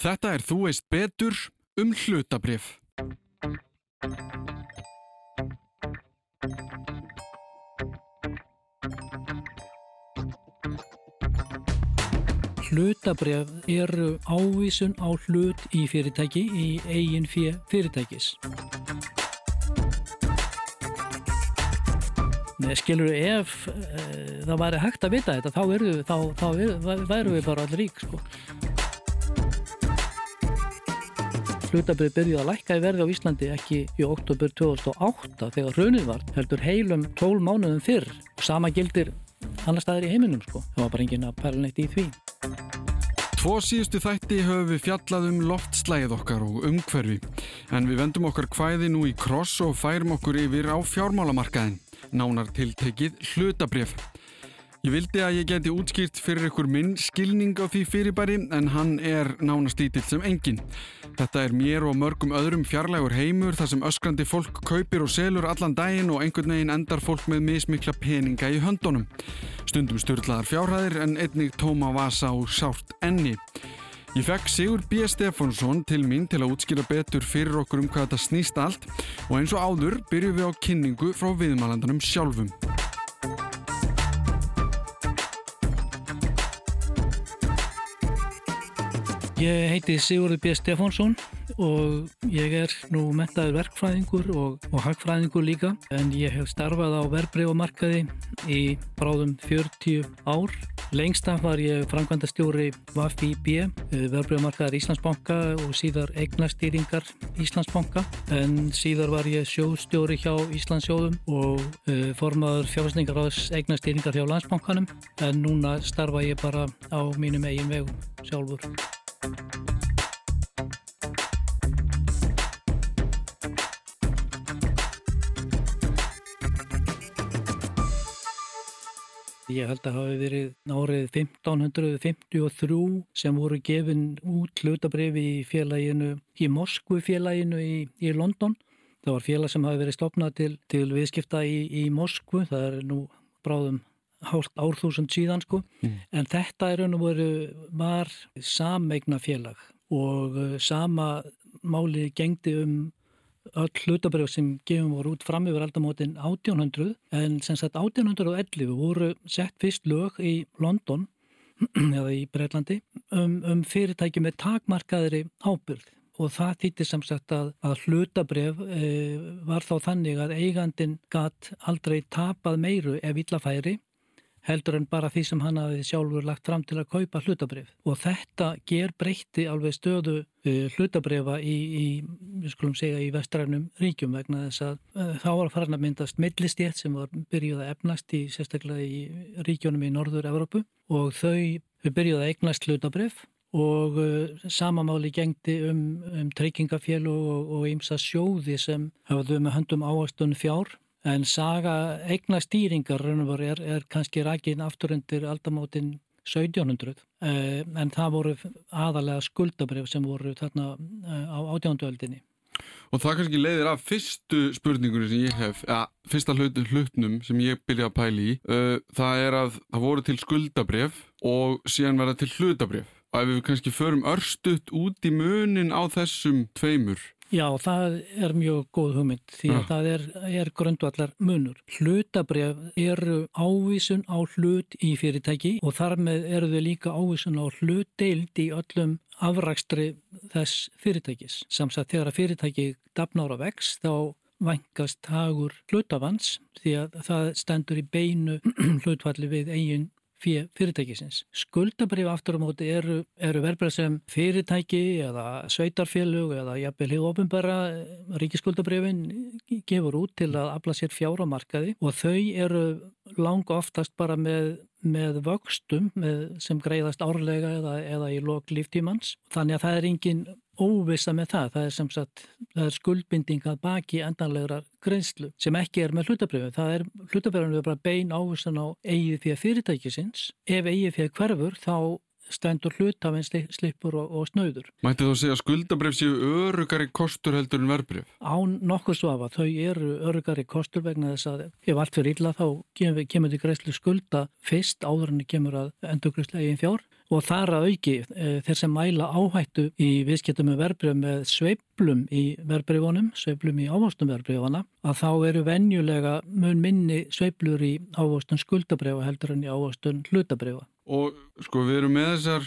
Þetta er Þú veist betur um hlutabrif. Hlutabref eru ávísun á hlut í fyrirtæki í eigin fyrirtækis. Skilur, ef e, það væri hægt að vita þetta, þá væru við bara allir rík, sko. Hlutabrið byrjuði að lækka í verði á Íslandi ekki í oktober 2008 þegar hrunið var, heldur heilum 12 mánuðum fyrr og sama gildir annar staðir í heiminum sko. Það var bara engin að perla neitt í því. Tvo síðustu þætti höfum við fjallað um loftslægið okkar og umhverfi en við vendum okkar hvæði nú í kross og færum okkur yfir á fjármálamarkaðin, nánar tiltekið hlutabrif. Ég vildi að ég geti útskýrt fyrir ykkur minn skilning á því fyrirbæri en hann er nánast lítill sem engin. Þetta er mér og mörgum öðrum fjarlægur heimur þar sem öskrandi fólk kaupir og selur allan daginn og einhvern veginn endar fólk með mismikla peninga í höndunum. Stundum styrlaðar fjárhæðir en einnig tóma vasa og sárt enni. Ég fekk Sigur B. Stefánsson til mín til að útskýra betur fyrir okkur um hvað þetta snýst allt og eins og áður byrjum við á kynningu frá viðmælandanum sjálfum. Ég heiti Sigurður B. Stefánsson og ég er nú mentaður verkfræðingur og, og hagfræðingur líka en ég hef starfað á verbreyfamarkaði í bráðum 40 ár. Lengst af var ég framkvæmda stjóri VFIB, eh, verbreyfamarkaðar Íslandsbanka og síðar eignastýringar Íslandsbanka en síðar var ég sjóstjóri hjá Íslandsjóðum og uh, formaður fjárfæsningaráðs eignastýringar hjá Landsbankanum en núna starfa ég bara á mínum eigin vegum sjálfur. Ég held að hafi verið árið 1553 sem voru gefin út hlutabrifi í félaginu, í Moskvu félaginu í, í London. Það var félag sem hafi verið stopnað til, til viðskipta í, í Moskvu, það er nú bráðum hálft árþúsund síðan sko, mm. en þetta er raun og veru var sameigna félag og uh, sama málið gengdi um öll hlutabrjöf sem gefum voru út fram yfir aldamótin 1800 en sem sagt 1811 voru sett fyrst lög í London eða í Breitlandi um, um fyrirtæki með takmarkaðri ábyrð og það þýtti sem sagt að, að hlutabref e, var þá þannig að eigandin gatt aldrei tapað meiru ef illafæri heldur en bara því sem hann hafi sjálfur lagt fram til að kaupa hlutabrif og þetta ger breytti alveg stöðu uh, hlutabrifa í, í, við skulum segja, í vestrænum ríkjum vegna þess að uh, þá var farin að myndast millistétt sem var byrjuð að efnast í sérstaklega í ríkjónum í Norður-Európu og þau byrjuð að eignast hlutabrif og uh, samamáli gengdi um, um treykingafél og ymsa sjóði sem hafðu með höndum áastunum fjár En saga eigna stýringar er, er kannski rækin afturöndir aldamótin 1700 eh, en það voru aðalega skuldabref sem voru þarna eh, á átjánduöldinni. Og það kannski leiðir af fyrstu spurningunni sem ég hef, ja, fyrsta hlut, hlutnum sem ég byrja að pæli í, uh, það er að það voru til skuldabref og síðan verða til hlutabref. Og ef við kannski förum örstuðt út í munin á þessum tveimur, Já, það er mjög góð hugmynd því að ja. það er, er grundvallar munur. Hlutabref eru ávísun á hlut í fyrirtæki og þar með eru þau líka ávísun á hlutdeild í öllum afrækstri þess fyrirtækis. Samsagt þegar að fyrirtæki dafnára vex þá vangast hagur hlutavans því að það stendur í beinu hlutvalli við eigin fyrirtækisins. Skuldabrif aftur á móti eru, eru verbreyð sem fyrirtæki eða sveitarfélug eða jafnvel hefur ofinbara ríkiskuldabrifin gefur út til að afla sér fjára markaði og þau eru langa oftast bara með, með vöxtum með, sem greiðast árlega eða, eða í lok líftímans. Þannig að það er engin óvisa með það. Það er sem sagt, það er skuldbinding að baki endanlegra greiðslu sem ekki er með hlutabrifin. Það er, hlutabrifin er bara bein ávisan á eigið fyrir fyrirtækisins. Ef eigið fyrir hverfur þá stendur hlutafinn slipur og, og snauður. Mætti þú segja að skuldabref séu örugari kostur heldur en verbref? Án nokkur svafa, þau eru örugari kostur vegna þess að ef allt fyrir illa þá kemur, kemur til greiðslu skulda fyrst áður en kemur að endur greiðslu eigin fjár og þar að auki e, þeir sem mæla áhættu í viðskiptum með verbreyf með sveiblum í verbreyfunum, sveiblum í ávástum verbreyfana, að þá eru venjulega mun minni sveiblur í ávástum skuldabreyfa heldur en í ávástum hlutabreyfa. Og sko við erum með þessar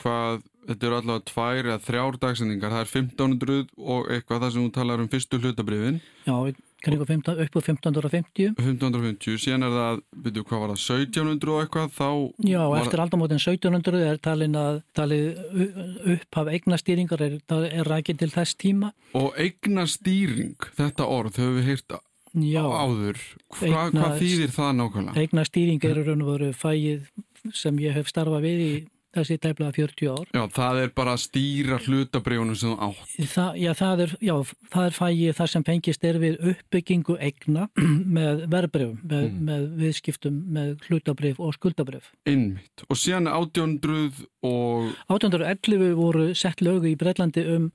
hvað, þetta eru allavega tvær eða þrjár dagsendingar, það er 1500 og eitthvað það sem þú talar um fyrstu hlutabreyfin. Já, 15, upp á 1550 1550, síðan er það veitu hvað var það, 1700 og eitthvað þá Já, eftir aldamótin 1700 er talin að talið upp af eignastýringar er, er rækinn til þess tíma. Og eignastýring, þetta orð höfum við heyrt Já, áður. Hva, eigna, hvað þýðir það nákvæmlega? Eignastýring er raun og veru fæið sem ég hef starfað við í þessi tæmlega 40 ár. Já, það er bara að stýra hlutabriðunum sem þú átt. Það, já, það er, já, það er fæið þar sem fengist er við uppbyggingu egna með verbreyfum, með, mm. með viðskiptum með hlutabreyf og skuldabreyf. Innmitt. Og síðan 1800 og... 1811 voru sett lögu í Breitlandi um,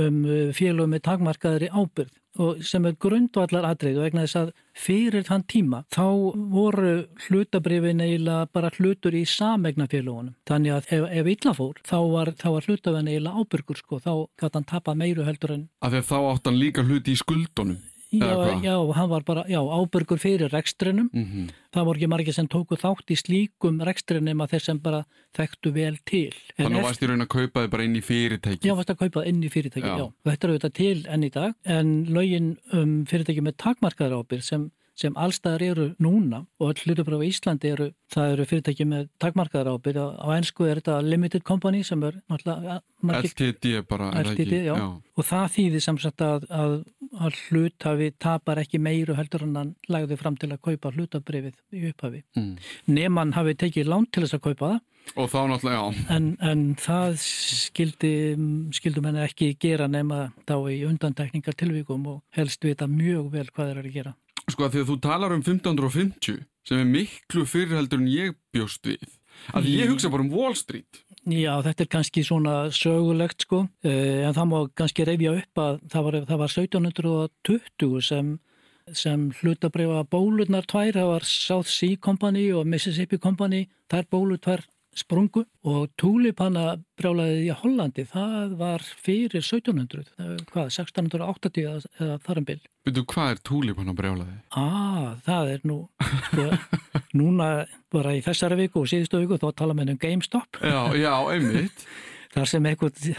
um félögum með takmarkaðri ábyrð sem er grundvallar aðrið og egna þess að fyrir þann tíma þá voru hlutabrifin eiginlega bara hlutur í samegnafélagunum. Þannig að ef, ef illa fór þá var, var hlutafinn eiginlega ábyrgur sko, þá gæti hann tapað meiru heldur en... Af því að þá átt hann líka hluti í skuldunum? Já, já, hann var bara, já, ábyrgur fyrir rekstrinum. Mm -hmm. Það voru ekki margir sem tóku þátt í slíkum rekstrinum að þeir sem bara þekktu vel til. En Þannig varst í raun að kaupa þið bara inn í fyrirtæki? Já, varst að kaupa inn í fyrirtæki, já. já. Þetta eru auðvitað til enn í dag, en lögin um fyrirtæki með takmarkaðar ábyrg sem sem allstaðar eru núna og öll hlutubröfu í Íslandi eru, það eru fyrirtæki með takmarkaðar ábyrð, á ennsku er þetta limited company sem er LTD bara, LTD, já. Já. og það þýðir sem sagt að, að, að hlutafi tapar ekki meiru heldur en hann lagði fram til að kaupa hlutabrifið í upphafi. Mm. Nefnann hafi tekið lán til þess að kaupa það Og þá náttúrulega, já. En, en það skildi, skildum henni ekki gera nema þá í undantekningar tilvíkum og helst vita mjög vel hvað þeir eru að gera. Sko að því að þú talar um 1550 sem er miklu fyrirheldur en ég bjóst við. Að ég hugsa bara um Wall Street. Já, þetta er kannski svona sögulegt sko, eh, en það má kannski reyfja upp að það var, það var 1720 sem, sem hlutabriða bólurnar tvær, það var South Sea Company og Mississippi Company, þær bólur tvær sprungu og túlipanna brjálaðið í Hollandi, það var fyrir 1700, hvað, 1680 eða, eða þar um byll. Veitu, hvað er túlipanna brjálaðið? Ah, það er nú, sko, núna bara í þessari viku og síðustu viku þá tala mér um GameStop. Já, já, einmitt. þar sem,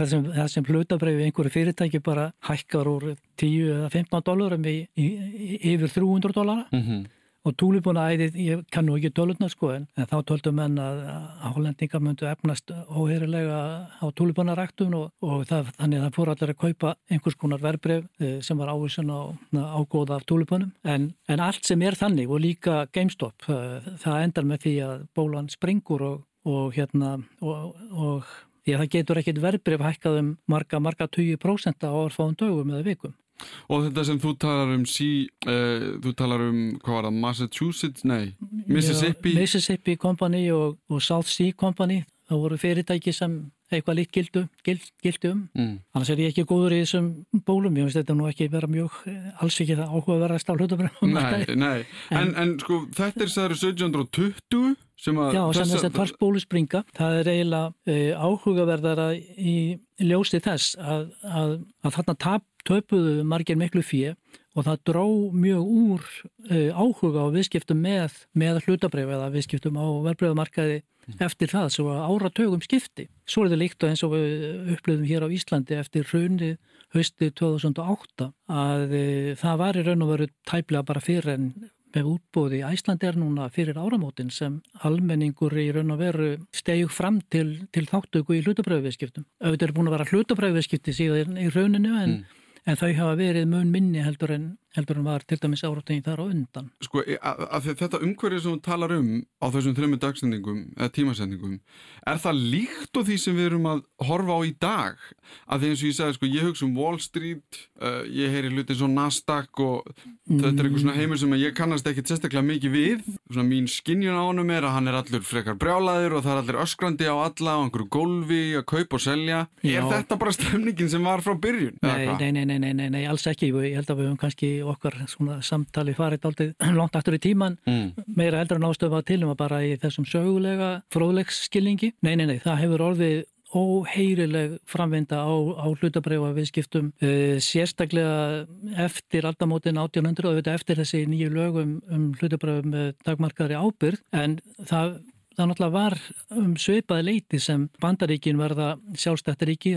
sem, sem hlutabreyfi einhverju fyrirtæki bara hækkar úr 10 eða 15 dólarum yfir 300 dólara. Mhm. Mm og túlipunnaæðið, ég kannu ekki tölurna sko en, þá töldu menn að, að hollendingar myndu efnast óheyrilega á túlipunnaræktun og, og það, þannig að það fór allir að kaupa einhvers konar verbreyf eh, sem var ávísun á ágóða af túlipunum en, en allt sem er þannig og líka GameStop eh, það endar með því að bólan springur og, og hérna og, og því að það getur ekkit verbreyf hækkað um marga, marga 20% á orðfáðum dögum eða vikum Og þetta sem þú talar um sí, uh, þú talar um, hvað var það, Massachusetts, nei, Mississippi Já, Mississippi? Company og, og South Sea Company, það voru fyrirtæki sem eitthvað líkt gildu, gild, gildu um. Mm. annars er ég ekki góður í þessum bólum. Ég finnst þetta nú ekki vera mjög alls ekki það áhuga að vera að stála hlutabröðum Nei, nei, en, en, en sko þetta er sæður 1720 sem að Já, sem þess að tvartbólu springa. Það er eiginlega uh, áhugaverðara í ljósti þess að, að, að þarna tap, töpuðu margir miklu fyrir og það dró mjög úr uh, áhuga á viðskiptum með, með hlutabreyf eða viðskiptum á verbreyðumarkaði mm. eftir það sem var áratögum skipti. Svo er þetta líkt og eins og við upplöðum hér á Íslandi eftir hrunið hösti 2008 að uh, það var í raun og veru tæplega bara fyrir en með útbóði Æslandi er núna fyrir áramótin sem almenningur í raun og veru stegju fram til, til þáttöku í hlutabröðuviðskiptum. Auðvitað er búin að vera hlutabröðuviðskipti síðan í rauninu en, mm. En þau hafa verið mun minni heldur en heldur en var til dæmis áratögin þar á undan. Sko, e, að, að þetta umhverfið sem þú talar um á þessum þrejum dagsendingum eða tímasendingum, er það líkt og því sem við erum að horfa á í dag? Að því eins og ég sagði, sko, ég hugsa um Wall Street, uh, ég heyri hluti svo Nasdaq og mm. þetta er eitthvað svona heimur sem ég kannast ekkit sérstaklega mikið við. Svona mín skinnjun á honum er að hann er allur frekar brjálaður og það er allir öskrandi á alla og einhverju gólfi að kaupa og selja. Já. Er þetta bara stemningin sem var frá byrjun? Nei, nei, nei, nei, nei, nei, alls ekki. Ég held að við höfum kannski okkar samtali farið aldrei langt aftur í tíman mm. meira eldra nástöfa til um að bara í þessum sögulega fróðlegsskilningi. Nei, nei, nei, það hefur orðið óheirileg framvinda á, á hlutabreyfa viðskiptum e, sérstaklega eftir aldamótin 1800 og eftir þessi nýju lögum um hlutabreyfum með dagmarkaðri ábyrð en það Það náttúrulega var um sveipaði leiti sem bandaríkin verða sjálfstættaríki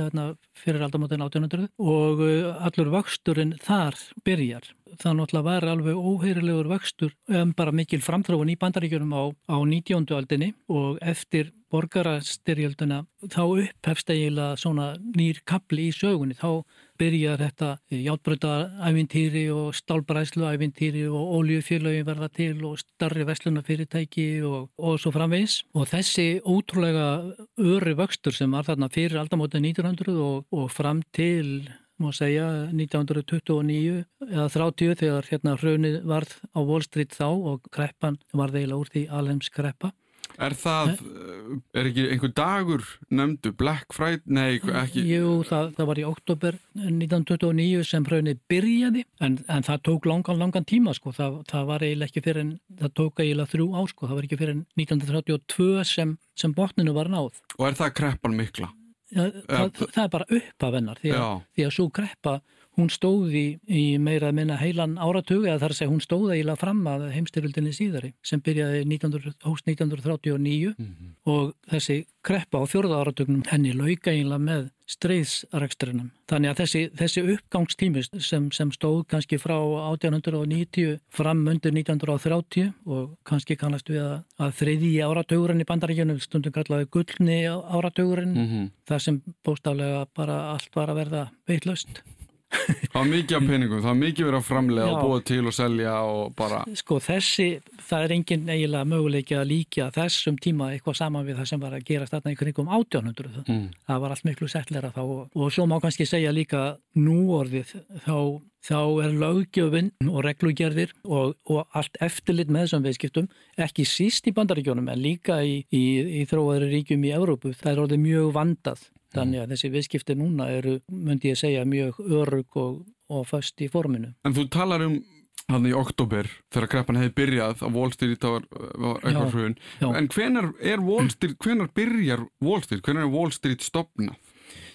fyrir aldamótin 1800 og uh, allur vöxturinn þar byrjar. Það náttúrulega var alveg óheirilegur vöxtur um bara mikil framþróun í bandaríkjunum á, á 19. aldinni og eftir borgarastyrjölduna þá upphefst eiginlega svona nýr kapli í sögunni. Þá byrjar þetta játbrötaævintýri og stálbræsluævintýri og óljufélagi verða til og starri vestlunafyrirtæki og, og svo framvegs. Og þessi ótrúlega öri vöxtur sem var þarna fyrir aldamótið 1900 og, og fram til má segja 1929 eða 30 þegar hérna hrunið varð á Wall Street þá og kreppan var þeila úr því alheims kreppa Er það, eh, er ekki einhver dagur nefndu, Black Friday, nei ekki? Jú, það, það var í oktober 1929 sem raunni byrjaði en, en það tók langan, langan tíma sko, það, það var eiginlega ekki fyrir en, það tók eiginlega þrjú á sko, það var ekki fyrir en 1932 sem, sem botninu var náð. Og er það kreppan mikla? Það, það er bara upp af hennar því að, því að svo kreppa hún stóði í meira að minna heilan áratug eða þar að segja hún stóða íla fram að heimstyrjöldinni síðari sem byrjaði 1900, hóst 1939 mm -hmm. og þessi kreppa á fjörða áratugnum henni lauka íla með streiðsreksturinnum. Þannig að þessi, þessi uppgangstímis sem, sem stóð kannski frá 1890 fram undir 1930 og kannski kannast við að, að þriði áratugurinn í bandaríkjunum stundum kallaði gullni áratugurinn mm -hmm. þar sem bóstaflega bara allt var að verða veitlaust. Það var mikið af peningum, það var mikið verið að framlega og búa til og selja og bara... Sko þessi, það er engin eiginlega möguleiki að líka þessum tíma eitthvað saman við það sem var að gera þarna ykkur ykkur um 1800. Mm. Það var allt miklu settlera þá og, og svo má kannski segja líka núorðið þá, þá er lögjöfinn og reglugerðir og, og allt eftirlit með þessum viðskiptum ekki síst í bandaríkjónum en líka í, í, í þróaðri ríkjum í Evrópu. Það er orðið mjög vandað Þannig að þessi viðskipti núna eru, myndi ég segja, mjög örug og, og fast í forminu. En þú talar um hann í oktober þegar kreppan hefði byrjað að Wall Street var, var eitthvað hrjón. En hvenar er Wall Street, hvenar byrjar Wall Street, hvenar er Wall Street stopnað?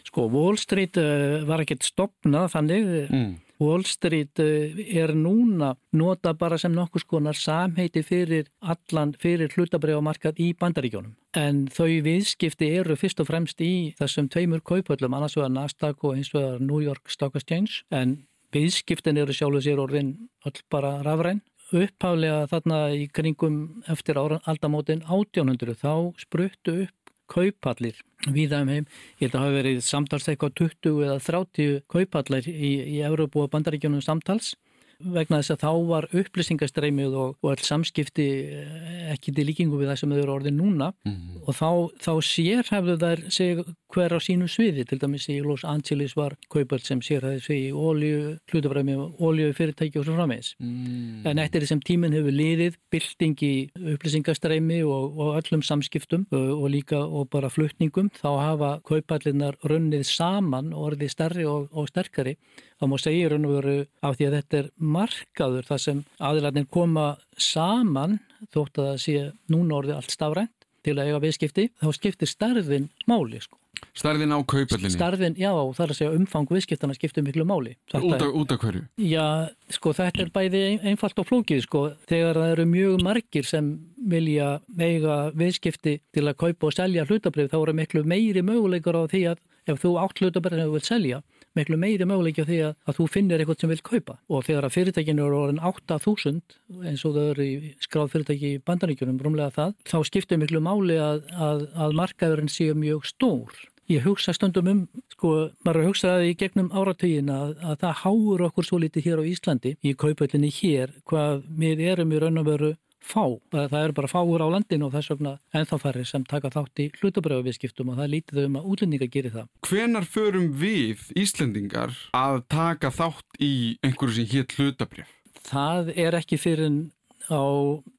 Sko, Wall Street uh, var ekkert stopnað þannig... Mm Wall Street eh, er núna nota bara sem nokkus konar samheiti fyrir allan, fyrir hlutabræðamarkað í bandaríkjónum. En þau viðskipti eru fyrst og fremst í þessum tveimur kaupöllum, annars vegar Nasdaq og eins vegar New York Stock Exchange, en viðskiptin eru sjálfur sér orðin öll bara rafræn. Upphálega þarna í kringum eftir aldamótin 1800 þá spruttu upp kaupallir viða um heim. Ég held að hafa verið samtals eitthvað 20 eða 30 kaupallir í, í Európa og bandaríkjónum samtals vegna þess að þá var upplýsingastreymið og, og all samskipti eh, ekki til líkingu við það sem þau eru orðið núna mm -hmm. og þá, þá sérhæfðu þær sig hver á sínu sviði til dæmis í Los Angeles var kaupall sem sérhæfði sig í ólju, hlutafræmi ólju fyrirtæki og svo framvegs mm. en eftir þessum tíminn hefur liðið bylting í upplýsingastreymi og, og öllum samskiptum og, og líka og bara flutningum þá hafa kaupallinnar runnið saman og orðið stærri og sterkari þá má segja raun og veru af því að þetta er markaður þar sem aðilarnir koma saman þótt að það sé núna orðið allt stafrænt til að eiga viðskipti, þá skiptir starfin máli sko. Starfin á kaupallinni? Starfin, já, það er að segja umfang viðskiptana skiptir miklu máli. Út af, út af hverju? Já, sko þetta er bæði einfalt og flókið sko. Þegar það eru mjög margir sem vilja eiga viðskipti til að kaupa og selja hlutabrið þá eru miklu meiri möguleikar á því að ef þú átt hlutabrið sem þú vil selja miklu meiri möguleiki á því að, að þú finnir eitthvað sem vil kaupa og þegar að fyrirtækinu eru orðin 8.000 eins og það eru í skráð fyrirtæki í bandaríkjunum, rúmlega það, þá skiptir miklu máli að, að, að markaðurinn séu mjög stór. Ég hugsa stundum um sko, maður hugsaði í gegnum áratugin að, að það háur okkur svo litið hér á Íslandi í kaupöllinni hér hvað við erum í raun og veru fá. Það eru bara fáur á landinu og þess vegna ennþá færri sem taka þátt í hlutabröðuviðskiptum og það lítið um að útlendingar gerir það. Hvenar förum við Íslendingar að taka þátt í einhverju sem hétt hlutabrjöf? Það er ekki fyrir á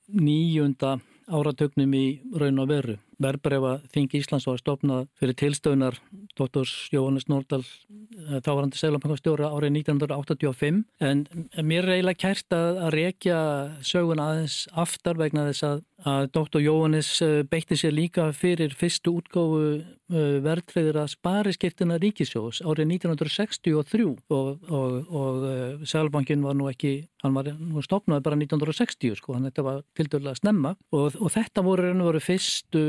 nýjunda áratögnum í raun og veru. Verbreyfa Þingi Íslands var stopnað fyrir tilstöðunar Dr. Jóhannes Nórdal eh, þávarandi seglabankastjóra árið 1985 en mér er eiginlega kært að, að rekja sögun aðeins aftar vegna þess að, að Dr. Jóhannes eh, beitti sér líka fyrir fyrstu útgáfu eh, verðtreyður að spari skiptina ríkisjós árið 1963 og, og, og, og seglabankin var nú ekki, hann var nú stopnað bara 1960 sko, hann þetta var til dörlega að snemma og þetta voru og veru fyrstu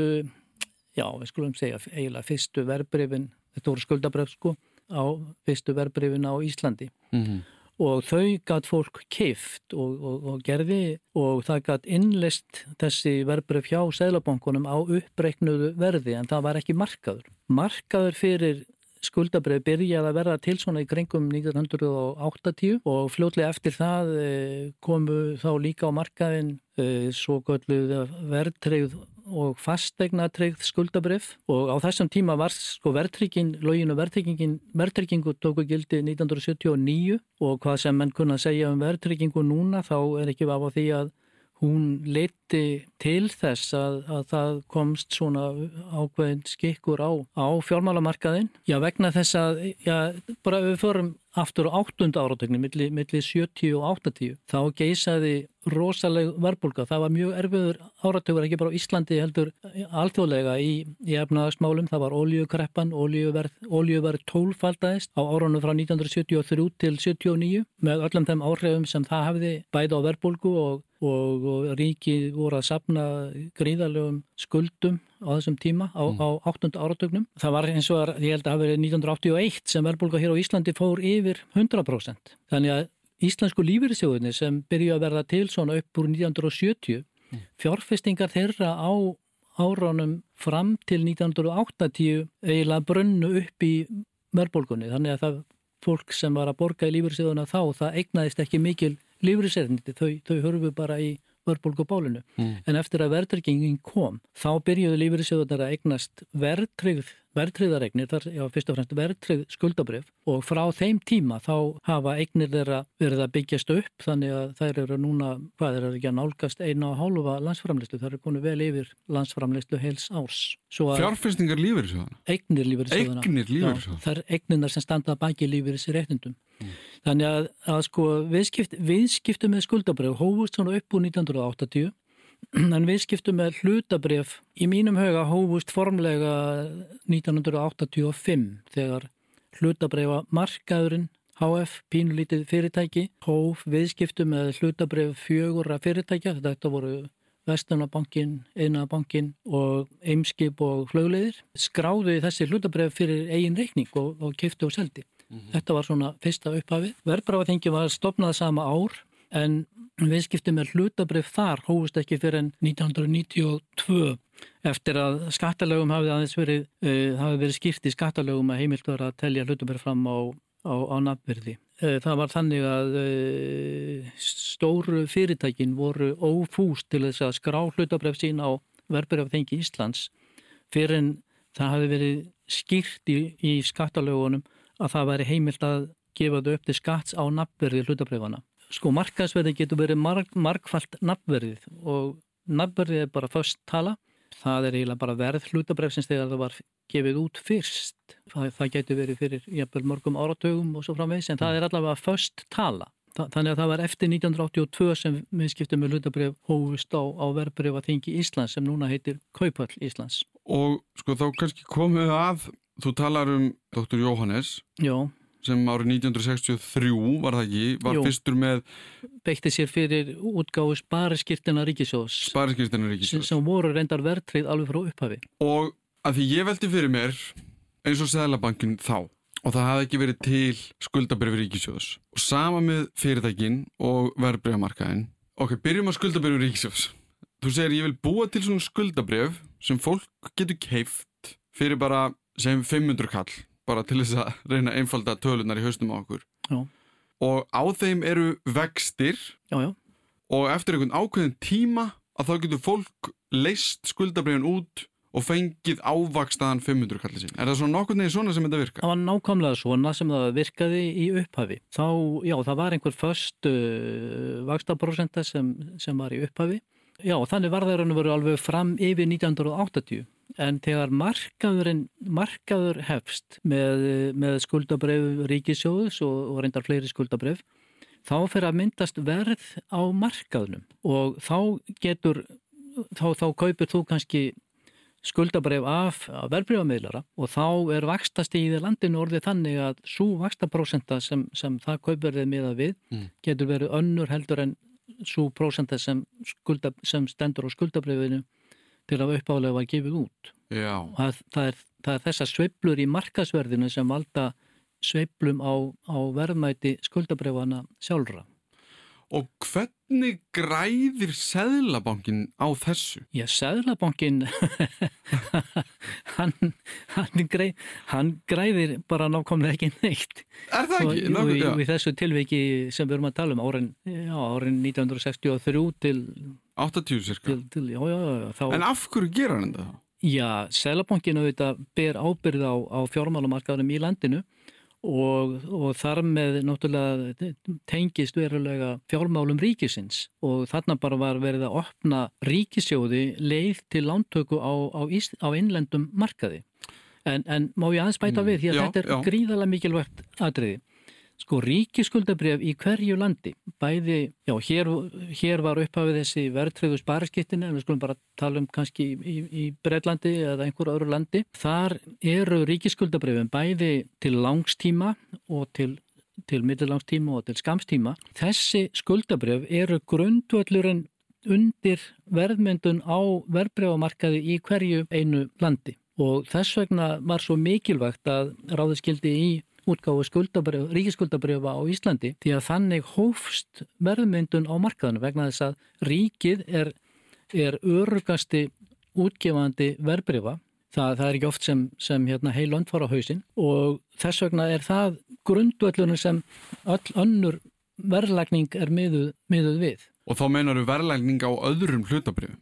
já, við skulum segja eiginlega fyrstu verbreyfin, þetta voru skuldabreyf sko, á fyrstu verbreyfin á Íslandi mm -hmm. Og þau gætt fólk keift og, og, og gerði og það gætt innlist þessi verbreyf hjá seglabankunum á uppreiknuðu verði en það var ekki markaður. Markaður fyrir skuldabrið byrjaði að verða til svona í kringum 1980 og fljótlega eftir það eh, komu þá líka á markaðin eh, svo gölluð verðtreyð og fastegnatreyð skuldabrif og á þessum tíma var sko verðtrygging, login og verðtryggingin, verðtryggingu tóku gildi 1979 og hvað sem menn kunna segja um verðtryggingu núna þá er ekki af á því að hún leiti til þess að, að það komst svona ákveðin skikkur á, á fjármálamarkaðin. Já, vegna þess að, já, bara við förum aftur á áttunda áratögnu, millir milli 70 og 80, þá geysaði rosaleg verbulga. Það var mjög erfiður áratögur, ekki bara á Íslandi heldur alþjóðlega í, í efnaðarsmálum. Það var ólíukreppan, ólíuverð tólfaldæðist á árunum frá 1973 til 79 með öllum þeim áhrifum sem það hefði bæði á verbulgu og, og, og ríki voru að sapna gríðarlegum skuldum á þessum tíma á, mm. á 8. áratögnum. Það var eins og að ég held að það verið 1981 sem verðbólka hér á Íslandi fór yfir 100%. Þannig að íslensku lífyrirsjóðinni sem byrju að verða til svona upp úr 1970 mm. fjárfestingar þeirra á áránum fram til 1980 eiginlega brönnu upp í verðbólkunni. Þannig að það fólk sem var að borga í lífyrirsjóðuna þá það eignaðist ekki mikil lífyrirsjóðinni. Þau, þau hörfu bara í verðbólgubálinu. Mm. En eftir að verðtryggingin kom, þá byrjuðu lífeyrissjóðunar að eignast verðtryggð verðtriðaregnir, þar já, fyrst og fremst verðtrið skuldabrif og frá þeim tíma þá hafa eignir þeirra verið að byggjast upp þannig að þær eru núna, hvað er það ekki að nálgast eina og hálfa landsframleyslu, það eru konu vel yfir landsframleyslu heils árs. Fjárfestingar lífeyrissjóðana? Eignir lífeyrissjóðana. Eignir lífeyrissjóðana? Það er eigninar sem standa baki lífeyrisréttundum. Mm. Þannig að, að sko viðskipt, viðskiptu með skuldabrif hófust svona upp úr 1980 en viðskiptu með hlutabrif í mínum höga hófust formlega 1985 þegar hlutabrifa markaðurinn HF, pínulítið fyrirtæki, hóf viðskiptu með hlutabrif fjögura fyrirtækja, þetta voru Vesturnabankin, Einabankin og Eimskip og flögleðir, skráðu þessi hlutabrif fyrir eigin reikning og, og kiftu og seldi. Mm -hmm. Þetta var svona fyrsta upphafið. Verðbrafaþingi var stopnað sama ár en viðskipti með hlutabrif þar hófust ekki fyrir en 1992 eftir að skattalögum hafið aðeins verið, uh, hafið verið skýrt í skattalögum að heimilt var að telja hlutabrif fram á, á, á nafnverði. Uh, það var þannig að uh, stóru fyrirtækin voru ófúst til þess að skrá hlutabrif sín á verðbrifþengi Íslands fyrir en það hafi verið skýrt í, í skattalögunum að það væri heimilt að gefa þau upp til skatts á nafnverði hlutabrifana sko markaðsverði getur verið marg, margfalt nafnverðið og nafnverðið er bara först tala. Það er eiginlega bara verð hlutabrefsins þegar það var gefið út fyrst. Það, það getur verið fyrir jæfnvel mörgum áratögum og svo framvegs en það er allavega först tala. Þa, þannig að það var eftir 1982 sem við skiptum með hlutabref hófust á, á verðbref að þingi Íslands sem núna heitir Kaupall Íslands. Og sko þá kannski komum við að þú talar um Dr. Jóhannes. Já sem árið 1963 var það ekki, var Jú. fyrstur með Beitti sér fyrir útgáðu spariskirtina Ríkisjós Spariskirtina Ríkisjós sem voru reyndar verðtrið alveg frá upphafi. Og að því ég veldi fyrir mér eins og Sælabankin þá og það hafði ekki verið til skuldabrif Ríkisjós og sama með fyrirtækin og verðbregamarkaðin Ok, byrjum á skuldabrif Ríkisjós Þú segir ég vil búa til svona skuldabrif sem fólk getur keift fyrir bara sem 500 kall bara til þess að reyna einfalda tölunar í haustum á okkur. Já. Og á þeim eru vextir Já, já, og eftir einhvern ákveðin tíma að þá getur fólk leist skuldabriðin út og fengið ávakstaðan 500 kallið sín. Er það svona nokkur neginn svona sem þetta virka? það var nákvæmlega svona sem það virkaði í upphafi. Þá, já, það var einhver först uh, vakstaprósenta sem, sem var í upphafi. Já, þannig var það raun og veru alveg fram yfir 1980 en þegar markaðurinn, markaður hefst með, með skuldabref ríkisjóðus og, og reyndar fleiri skuldabref þá fer að myndast verð á markaðnum og þá getur þá, þá kaupir þú kannski skuldabref af, verðbreyfamiðlara og þá er vakstastíðið landinu orðið þannig að svo vakstaprósenta sem, sem það kaupverðið miða við Mm. getur verið önnur heldur en svo prósenta sem, sem stendur á skuldabrefinu til að uppálega var gefið út. Það, það, er, það er þessar sveiflur í markasverðinu sem valda sveiflum á, á verðmæti skuldabrefana sjálfra. Og hvernig græðir Seðlabankin á þessu? Já, Sæðlabankin, hann, hann, grei, hann græðir bara nákvæmlega ekki neitt. Er það ekki? og, í- í þessu tilviki sem við erum að tala um árin, já, árin 1963 til, 80 cirka. til, já, já, já, þá, En af hverju gera hann þetta þá? já, Sæðlabankin auðvitað ber ábyrð á, á fjármálamarkaðunum í landinu og, og þar með náttúrulega tengist verulega fjármálum ríkisins og þarna bara var verið að opna ríkisjóði leið til lántöku á, á, ís, á innlendum markaði. En, en má ég aðeins bæta Mm, við því að já, þetta er gríðalega mikilvægt atriði. Sko ríkiskuldabref í hverju landi, bæði, já hér, hér var upphafið þessi verðtröðu spariskittin en við skulum bara tala um kannski í, í, Breitlandi eða einhver öðru landi. Þar eru ríkiskuldabrefin bæði til langstíma og til til middelangstíma og til skamstíma. Þessi skuldabref eru grundvöllurinn undir verðmyndun á verðbrefamarkaði í hverju einu landi og þess vegna var svo mikilvægt að ráði skildi í útgáfu skuldabref, ríkisskuldabrefa á Íslandi því að þannig hófst verðmyndun á markaðinu vegna þess að ríkið er, er örugasti útgefandi verðbrefa Það, það er ekki oft sem, sem hérna, heil lönd fara á hausinn og þess vegna er það grundvöllunum sem öll önnur verðlagning er miðuð, miðuð við. Og þá meinar við verðlægning á öðrum hlutabrifum.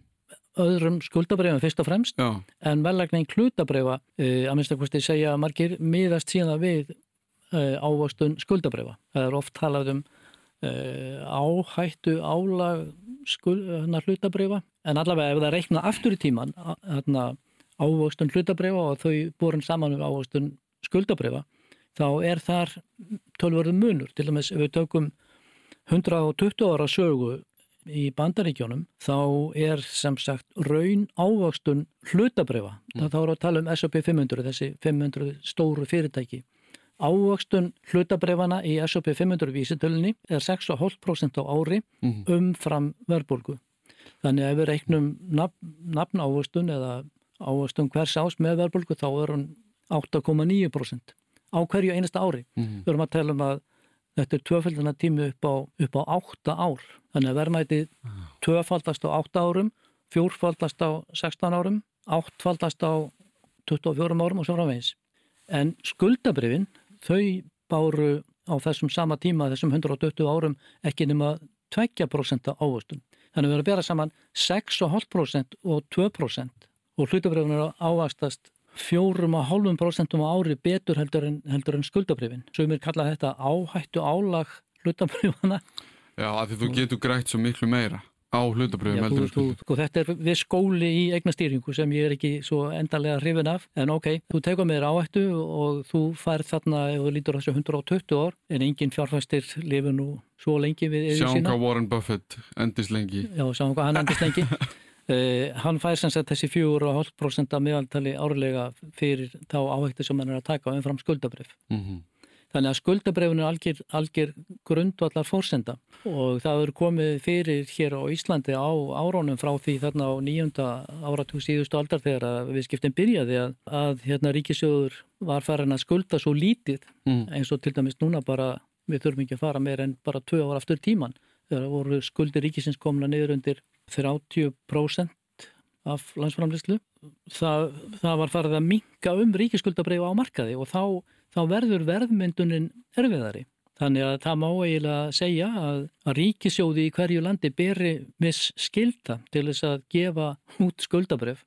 Öðrum skuldabrefum fyrst og fremst Já. en verðlagning hlutabrefa, e, að minnst að hvort ég segja margir miðast síðan við e, ávöxtun skuldabrefa. Það er oft talað um e, áhættu álag hana, hlutabrefa en allavega ef það reikna aftur í tíman hana, ávöxtun hlutabrefa og þau borin saman um ávöxtun skuldabrefa þá er þar tölvörðum munur. Til dæmis ef við tökum 120 ára sögu í bandaríkjónum þá er sem sagt raun ávöxtun hlutabrefa. Mm. Þá við að tala um S&P 500, þessi 500 stóru fyrirtæki. Ávöxtun hlutabrefana í S&P 500 vísitölunni er 6,5% á ári Mhm. umfram verðbólgu. Þannig ef við reiknum nafn, ávöxtun eða ávöxtun hvers ás með verðbólgu þá er hún 8,9% á hverju einasta ári. Mhm. Við erum að tala um að þetta er tvöfaldana tími upp á, upp á 8 ár. Þannig að verðmætið tvöfaldast á 8 árum, fjórfaldast á 16 árum, áttfaldast á 24 árum og svo framvegis. En skuldabrifin, þau báru á þessum sama tíma, þessum 120 árum, ekki nema 2% ávöxtun. Þannig að við erum að bera saman 6,5% og 2% og hlutabrifin er ávastast 4,5% á ári betur heldur en, en skuldabrifin. Svo mér kalla þetta áhættu álag hlutabrifana. Já, af því þú getur grætt svo miklu meira á hlutabrifum Já, heldur þú, sko, þetta er við skóli í eignastýringu sem ég er ekki svo endalega hrifin af en ok, þú tekur með þér áhættu og þú færð þarna ef þú lítur þessu 120 ár en engin fjárfæstir lifi nú svo lengi við Sjáum sína. hvað Warren Buffett endist lengi. Já, sjáum hvað hann endist lengi. Uh, hann fær sem sagt þessi 4,5% að meðaltali árlega fyrir þá áhættu sem hann er að taka umfram skuldabrif Mm Þannig að skuldabrefinu er algjör, algjör grundvallar fórsenda og það er komið fyrir hér á Íslandi á árónum frá því þarna á nýjunda áratug síðustu aldar þegar að við skiptum byrjaði að, að hérna ríkisjóður var farin að skulda svo lítið Mm. eins og til dæmis núna bara við þurfum ekki að fara meir en bara tvö ára aftur tíman þegar voru skuldir ríkisins komna niður undir 30% af landsframlýslu það, það var farið að minka um ríkiskuldabreyfa á markaði og þá, þá verður verðmyndunin erfiðari. Þannig að það má eiginlega segja að, að ríkisjóði í hverju landi beri miss skilta til þess að gefa út skuldabref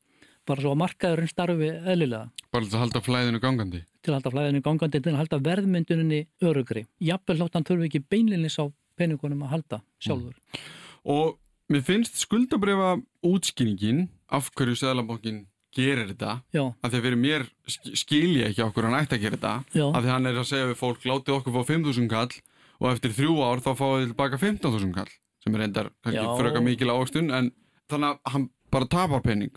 bara svo að markaðurinn starfi eðlilega. Bara til að halda flæðinu gangandi? Til að halda flæðinu gangandi, til að halda verðmynduninni örugri. Jafnvel hlóttan þurfi ekki beinlinnis á peningunum að halda sjálfur. Mm. Og mér finnst skuldabrefa útskýningin af hverju Sæðalabankin gerir þetta Já. af því að fyrir mér skilja ekki okkur hann ætti að gera þetta Já. af því hann er að segja við fólk látið okkur fá 5.000 kall og eftir þrjú ár þá fáið þið tilbaka 15.000 kall sem er endar kannski fröka mikil ávöxtun en þannig að hann bara tapar penning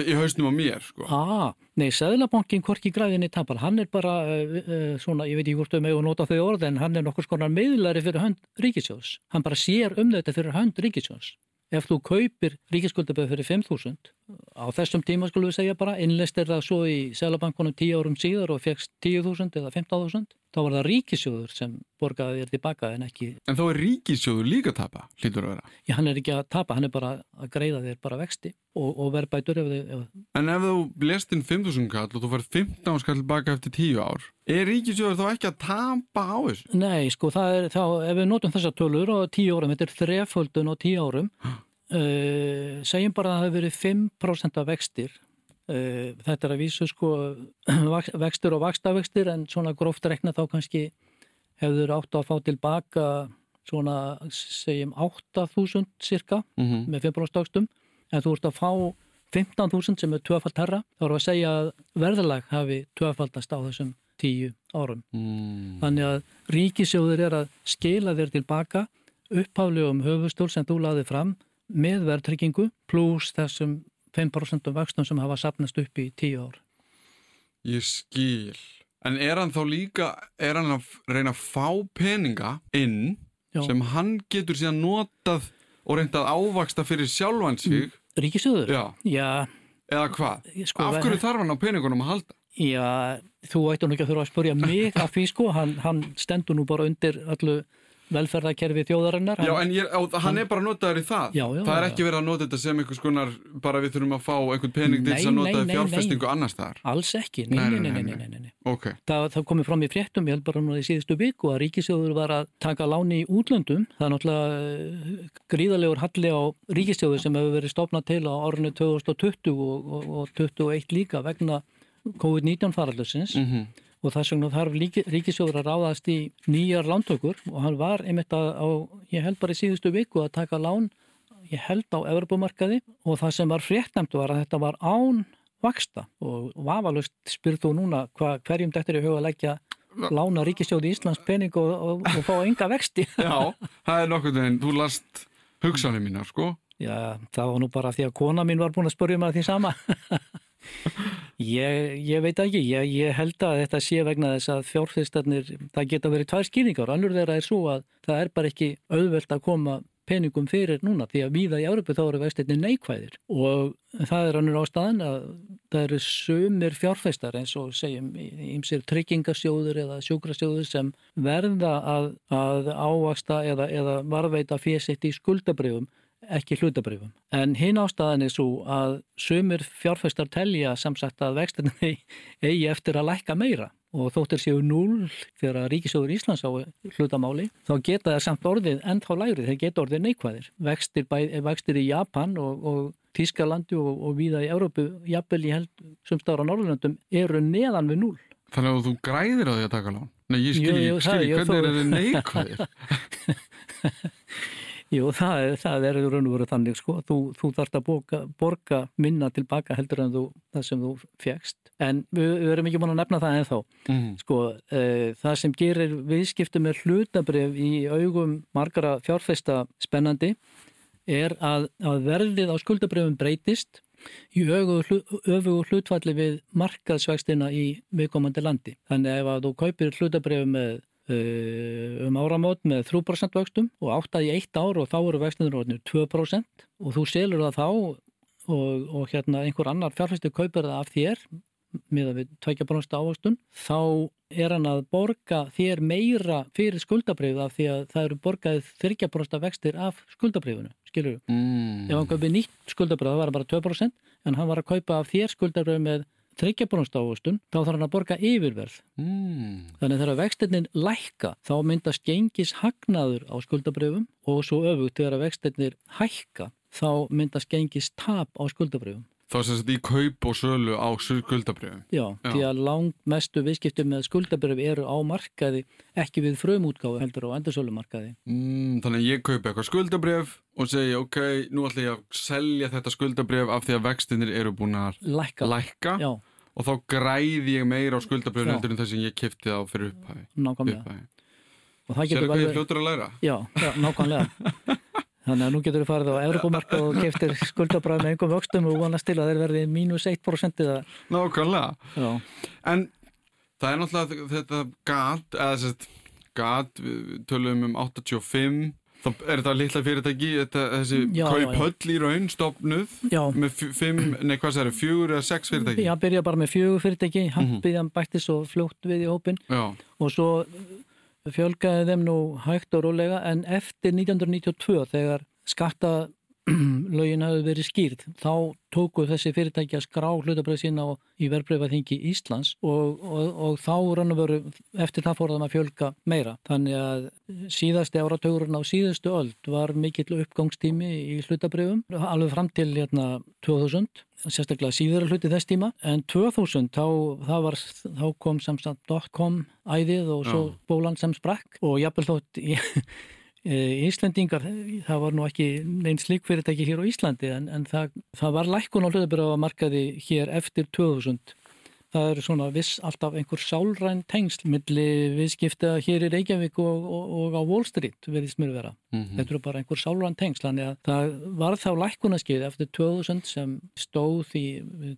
í hausnum á mér sko. ah, Nei, Sæðlabankin hvorki græðinni tapar, hann er bara uh, uh, svona, ég veit ekki hvort með og nota þau orð en hann er nokkur skonar meðlari fyrir hönd ríkisjós, hann bara sér um þetta fyrir hönd ríkisjós ef þú kaupir ríkiskuldaböð fyrir 5.000 á þessum tíma skulum við segja bara innlist er það svo í selabankunum 10 árum síðar og fegst 10.000 eða 15.000 þá var það ríkisjóður sem borgaði þér tilbaka en ekki En þá er ríkisjóður líka að tapa, hlýtur að vera? Já, hann er ekki að tapa, hann er bara að greiða þér bara vexti og, og verðbætur ef þið ef... En ef þú lest inn 5.000 kall og þú fær 15 skall tilbaka eftir 10 ár er ríkisjóður þá ekki að tapa á þessu? Nei, sko, það er þá, ef við notum þessa tölur og 10 árum, þetta er þreföldun og 10 árum uh, segjum bara að það hefur verið 5% af vextir uh, þetta er að vísu sko vextur og vakstavextir en svona gróft rekna þá kannski hefur átt að fá tilbaka svona segjum 8.000 cirka mm -hmm. með 5% ágstum en þú ert að fá 15.000 sem er tvöfald herra þá við að segja að verðalag hafi tvöfaldast á þessum 10 árum mm. þannig að ríkisjóður er að skila þér tilbaka upphaflegum höfustól sem þú laði fram með verðtryggingu pluss þessum 5% vöxtum sem hafa sapnast upp í 10 ár. Ég skil. En er hann þá líka, er hann að reyna að fá peninga inn Já. sem hann getur síðan notað og reyndað ávaksta fyrir sjálfan sig? Mm, Ríkisjóður? Já. Já. Eða hvað? Sko, Af hverju þarf hann á peningunum að halda? Já, þú ætti nú ekki að þurfa að spurja mig af því sko, hann, hann stendur nú bara undir allu velferðarkerfi þjóðarinnar. Já, en ég, á, hann, er bara notaður í það. Já, já, það er ekki verið að nota þetta sem einhvers konar, bara við þurfum að fá einhvern pening til þess að nota fjárfestingu annars þar. Alls ekki, nei, nei, nei, nei, nei, nei. Okay. Það, það komið fram í fréttum, ég held bara núna í síðustu viku að Ríkisjóður var að taka láni í útlöndum. Það er náttúrulega gríðalegur halli á Ríkisjóður sem hefur verið stopnað til á árinu 2020 og, og, og 2021 líka vegna COVID-19 faraldursins. Mm -hmm og þess vegna þarf ríkisjóður að ráðast í nýjar lántökur og hann var einmitt að, á, ég held bara í síðustu viku að taka lán, ég held á Evropamarkaði og það sem var fréttamt var að þetta var án vaksta og vafalust spyrð þú núna hva, hverjum þetta er í huga að leggja lána ríkisjóði í Íslands pening og, og, og fá enga vexti. Já, það er nokkur en þú last hugsanum mínar sko. Já, það var nú bara því að kona mín var búin að spurja mig að því sama. Ég, ég veit ekki, ég, ég held að þetta sé vegna þess að fjárfyrstarnir, það geta verið tvær skýringar, annur þeirra er svo að það er bara ekki auðvelt að koma peningum fyrir núna. Því að víða í Európu þá eru vestinni neikvæðir. Og það er annur ástæðan að það eru sömur fjárfæstar eins og segjum ímsir tryggingasjóður eða sjúkrasjóður sem verða að, að ávasta eða, eða varveita fésitt í skuldabrifum ekki hlutabrifum. En hinn ástæðan er svo að sömur fjárfæstar telja samsagt að vextinni eigi eftir að lækka meira og þóttir séu núl þegar Ríkisjóður Íslands á hlutamáli þá geta það samt orðið ennþá lægrið, þeir geta orðið neikvæðir. Vextir, vextir í Japan og, og Tískalandi og, og víða í Európu, jafnvel ég held sumstára á Norrlöndum, eru neðan við núl. Þannig að þú græðir á því að taka lán? Nei, ég skil ekki, hvernig er þetta neikvæðir? Jú, það er, það er raun og veru þannig sko, þú, þú þarfst að borga, borga minna tilbaka heldur en þú, það sem þú fegst. En við, við erum ekki búin að nefna það ennþá. Mm. Sko, e, það sem gerir viðskiptu með hlutabref í augum margara fjárfesta spennandi er að, að verðið á skuldabrefum breytist í öfugu hlutfalli við markaðsvægstina í viðkomandi landi. Þannig ef að þú kaupir hlutabref með um áramót með 3% vöxtum og áttaði eitt ár og þá eru vextinur orðinir 2% og þú selur það þá og, og hérna einhver annar fjárfæstu kaupir það af þér með að við tveikja brónsta ávöxtun þá er hann að borga þér meira fyrir skuldabrifið af því að það eru borgaðið þryggja brónsta vextir af skuldabrifinu, skilur mm. ef hann kaupir nýtt skuldabrif það var bara 2% en hann var að kaupa af þér skuldabröð með þryggjabrunstávustun, þá þarf hann að borga yfirverð. Mm. Þannig þegar vextinnin lækka þá myndast gengis hagnaður á skuldabröfum og svo öfugt þegar vextinnir hækka þá myndast gengis tap á skuldabröfum. Þá sem þetta í kaup og sölu á skuldabrjöfum. Já, Já. því að langt mestu viðskiptum með skuldabröf eru á markaði ekki við frumútgáfu heldur á endursölumarkaði. Mm, þannig ég kaupi eitthvað skuldabrjöf og segi ok, nú ætla ég að selja þetta skuldabrjöf af því að vextinir eru búin að Lækka. lækka og þá græði ég meira á skuldabrjöfum Já. heldur en það sem ég kipti þá fyrir upphæði. nákvæmlega. upphæði. Og það Sér getur hvað ég fljótur að læra? Já, já, nákvæmlega. Þannig að nú getur við farið á Evropamarka og keftir skuldabræð með einhverjum vöxtum og vonast til að þeir verði mínus 1% eða, Nákvæmlega. já, En það er náttúrulega þetta gat, eða sérst gat, við tölum um 85, þá er þetta litla fyrirtæki, þetta, þessi Já, já. kauphöll í raun stopnuð já, með fimm, nei hvað það eru, fjögur eða sex fyrirtæki? já, byrja bara með fjögur fyrirtæki, Mhm. handbyðjan bætti svo fljótt við í hópin Já. og svo fjölgaði þeim nú hægt og rólega en eftir 1992 þegar skatta lögin hafi verið skýrð. Þá tóku þessi fyrirtæki að skrá hlutabröð sína á, í verbreyfaþingi Íslands og, og, og þá rann og veru eftir það fór það að fjölga meira. Þannig að síðasti áratugurinn á síðustu öld var mikill uppgangstími í hlutabröfum alveg fram til hérna 2000 sérstaklega síður hluti þess tíma. En 2000 þá, var, þá kom samstætt .com æðið og svo bólan sem sprakk og jafnvel þótt í, e, Íslendingar, það var nú ekki neinn slík fyrirtæki hér á Íslandi en, en það, það var lækkun á hlutabyrða markaði hér eftir 2000 það eru svona viss alltaf einhver sálræn tengsl milli viðskipta hér í Reykjavík og, og, og á Wall Street verðist mér vera. Mhm. Þetta eru bara einhver sálræn tengsl, þannig að það var þá lækkunaskið eftir 2000 sem stóð í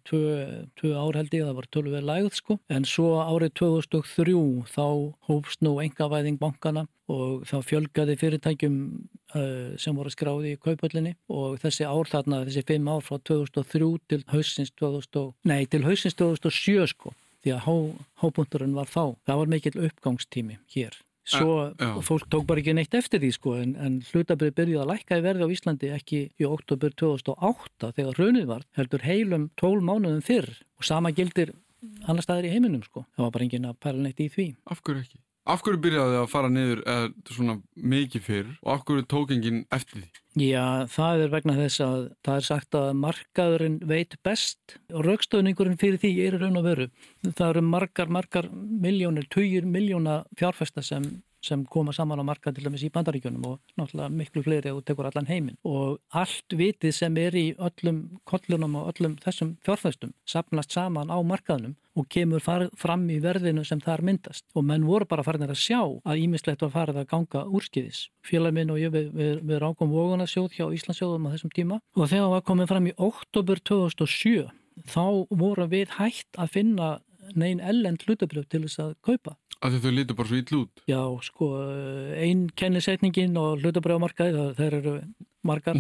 tvö, ár held ég, það var tölvið lægð sko, en svo árið 2003 þá hófst nú engavæðing bankana og þá fjölgaði fyrirtækjum uh, sem voru skráði í kaupöllinni og þessi ár þarna, þessi fimm ár frá 2003 til hausins 2000, nei, til hausins 2007 sko, því að há, hábúndurinn var þá. Það var mikill uppgangstími hér. Svo já. fólk tók bara ekki neitt eftir því sko en, en hlutabrið byrjuði að lækka í verði á Íslandi ekki í oktober 2008 þegar hrunið var heldur heilum 12 mánuðum fyrr og sama gildir annar staðar í heiminum sko. Það var bara enginn að pæla neitt í því. Af hverju ekki? Af hverju byrjaði að fara niður eða svona mikið fyrr og af hverju tók enginn eftir því? Já, það er vegna þess að það er sagt að markaðurinn veit best og raukstöðningurinn fyrir því er raun og veru. Það eru margar, margar miljónir, tugir miljóna fjárfesta sem, sem koma saman á markað til dæmis í bandaríkjunum og náttúrulega miklu fleiri og tekur allan heiminn. Og allt vitið sem er í öllum kollunum og öllum þessum fjárfestum sapnast saman á markaðnum og kemur fram í verðinu sem þar myndast. Og menn voru bara farin að sjá að ímislegt var farið að ganga úrskiðis. Félag minn og ég við, við, við rákum Vógunarsjóð hjá Íslandsjóðum á þessum tíma og þegar var komið fram í oktober 2007 þá voru við hægt að finna neinn ellend hlutabrjöf til þess að kaupa. Af því þau lítur bara svo ítl út. Já, sko, ein kennisetningin og hlutabrjöfamarkaði, það eru margar,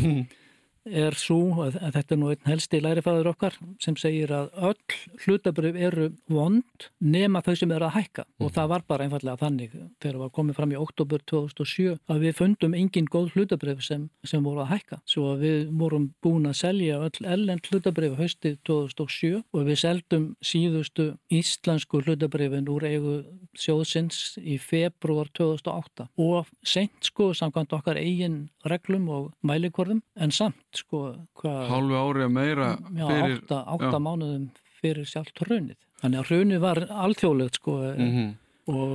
er svo að, að þetta er nú einn helsti lærifæður okkar sem segir að öll hlutabrjöf eru vond nema þau sem eru að hækka. Og það var bara einfallega þannig þegar var komið fram í oktober 2007 að við fundum engin góð hlutabrjöf sem, sem voru að hækka. Svo að við vorum búin að selja öll ellend hlutabrjöf haustið 2007 og við seldum síðustu íslensku hlutabrjöfin úr eigu sjóðsins í februar 2008 og sent sko samkvæmt okkar eigin reglum og mælikvorðum en samt sko Hálfu ári að meira já, fyrir... átta, átta mánuðum fyrir sjálft hrunið. Þannig að hrunið var alþjóðlegt sko Mhm. og,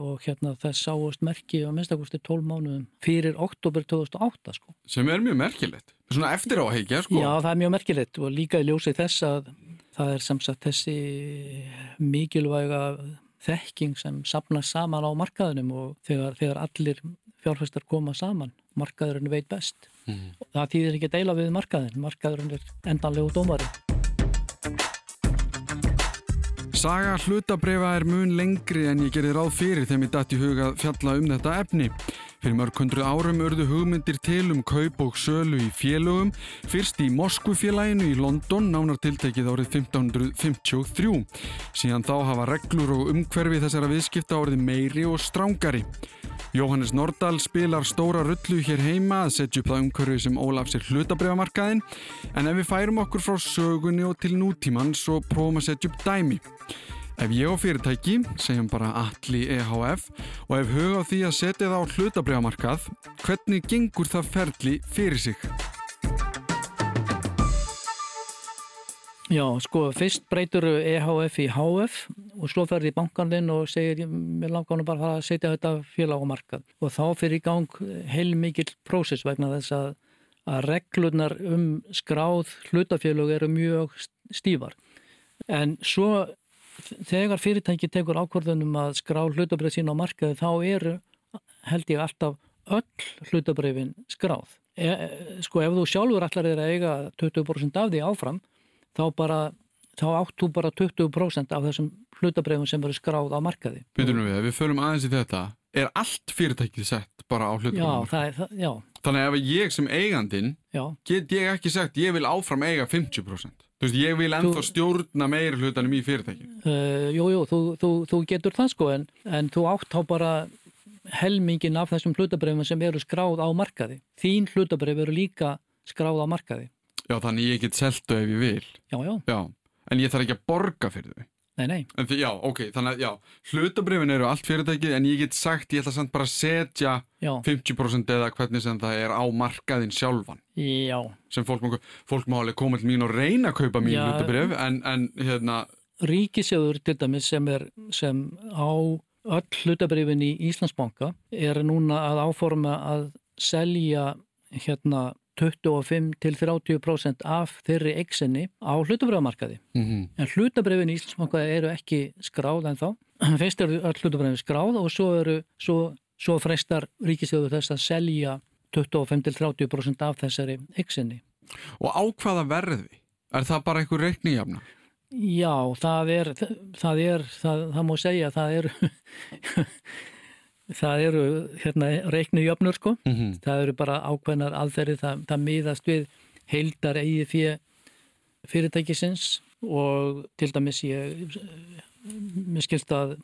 og hérna þess sáast merki á minnstakosti 12 mánuðum fyrir oktober 2008 sko. Sem er mjög merkilegt. Svona eftir á að heikja, sko. Já, það er mjög merkilegt og líka í ljósi þess að það er sem sagt þessi mikilvæga þekking sem sapnast saman á markaðunum og þegar, þegar allir fjárfæstar koma saman, markaðurinn veit best. Mhm. Það þýðir ekki að deila við markaðin, markaðurinn er endanlegu dómari. Saga hlutabrefa er mun lengri en ég gerði ráð fyrir þeim ég datt í huga að fjalla um þetta efni. Fyrir mörg hundru árum urðu hugmyndir til um kaup og sölu í félögum, fyrst í Moskvufélaginu í London, nánar tiltekið árið 1553. Síðan þá hafa reglur og umhverfi þessara viðskipta árið meiri og strángari. Jóhannes Nordal spilar stóra rullu hér heima að setja upp það umhverju sem Ólaf sér hlutabregamarkaðin en ef við færum okkur frá sögunni og til nútíman svo prófum að setja upp dæmi. Ef ég á fyrirtæki, segjum bara Alli EHF og ef huga á því að setja það á hlutabregamarkað, hvernig gengur það ferli fyrir sig? Já, sko, fyrst breytur EHF í HF og svo ferði í bankaninn og segir mér langar bara að setja þetta félag á markað. Og þá fyrir í gang heilmikið prósess vegna þess að, að reglunar um skráð hlutafélag eru mjög stífar. En svo þegar fyrirtæki tekur ákvörðunum að skrá hlutabrið sín á markaði þá eru held ég alltaf öll hlutabriðin skráð. E, e, sko ef þú sjálfur allar er að eiga 20% af því áfram þá bara þá áttu bara 20% af þessum hlutabrefum sem eru skráð á markaði. Býtum við, við förum aðeins í þetta, er allt fyrirtækið sett bara á hlutabrefum? Já, það er það, já. Þannig að ef ég sem eigandin, já. get ég ekki sagt, ég vil áfram eiga 50%. Þú veist, ég vil ennþá þú, stjórna meir hlutanum í fyrirtækið. Uh, jú, jú, þú, þú, þú getur það sko, en, en þú átt þá bara helmingin af þessum hlutabrefum sem eru skráð á markaði. Þín hlutabref eru líka skráð á markaði. Já, þannig ég get seltu ef ég vil. Já, já. Já, en ég þarf ekki að borga fyrir þau. Nei, nei. En því, já, ok, þannig að, já, hlutabrifin eru allt fyrirtækið en ég get sagt, ég ætla samt bara að setja já. 50% eða hvernig sem það er á markaðin sjálfan. Já. Sem fólk, fólk má alveg koma til mín og reyna að kaupa mín hlutabrif, en, en, hérna... Ríkisjöður, til dæmis, sem er, sem á öll hlutabrifin í Íslandsbanka er núna að áforma að selja, hérna, 25 til 30% af þeirri eiksinni á hlutabröðamarkaði. Mm -hmm. En hlutabröðin í Íslandsbankaði eru ekki skráð en þá. Fyrst eru öll hlutabröðin skráð og svo, eru, svo, svo freistar ríkisjóður þess að selja 25 til 30% af þessari eiksinni. Og á hvaða verði? Er það bara einhver reiknijafna? Já, það er, það er, það, það má segja, það er það eru hérna, reiknu jöfnur sko mm -hmm. það eru bara ákveðnar aðferði það, það miðast við heildar eigið fyrir fyrirtækisins og til dæmis ég mér skilst að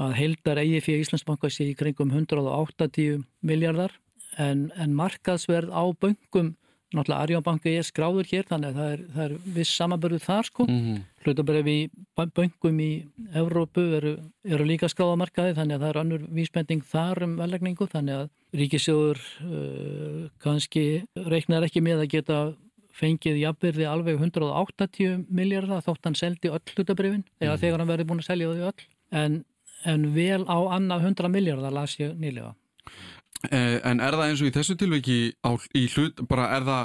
að heildar eigið fyrir Íslandsbanka sé í kringum 180 miljardar en, en markaðsverð á böngum náttúrulega Arjónbanki er skráður hér þannig að það er, það er viss samanbörðu þar sko mm -hmm. hlutabref í böngum í Evrópu eru, eru líka skráðamarkaði þannig að það er annur vísbending þar um vellegningu þannig að Ríkisjóður uh, kannski reiknar ekki með að geta fengið jafnverði alveg 180 miljardar þótt hann seldi öll hlutabrefin eða mm -hmm. þegar hann verði búin að selja þau öll en, en vel á annað 100 miljardar las ég nýlega Eh, en er það eins og í þessu tilveiki á, í hlut, bara er það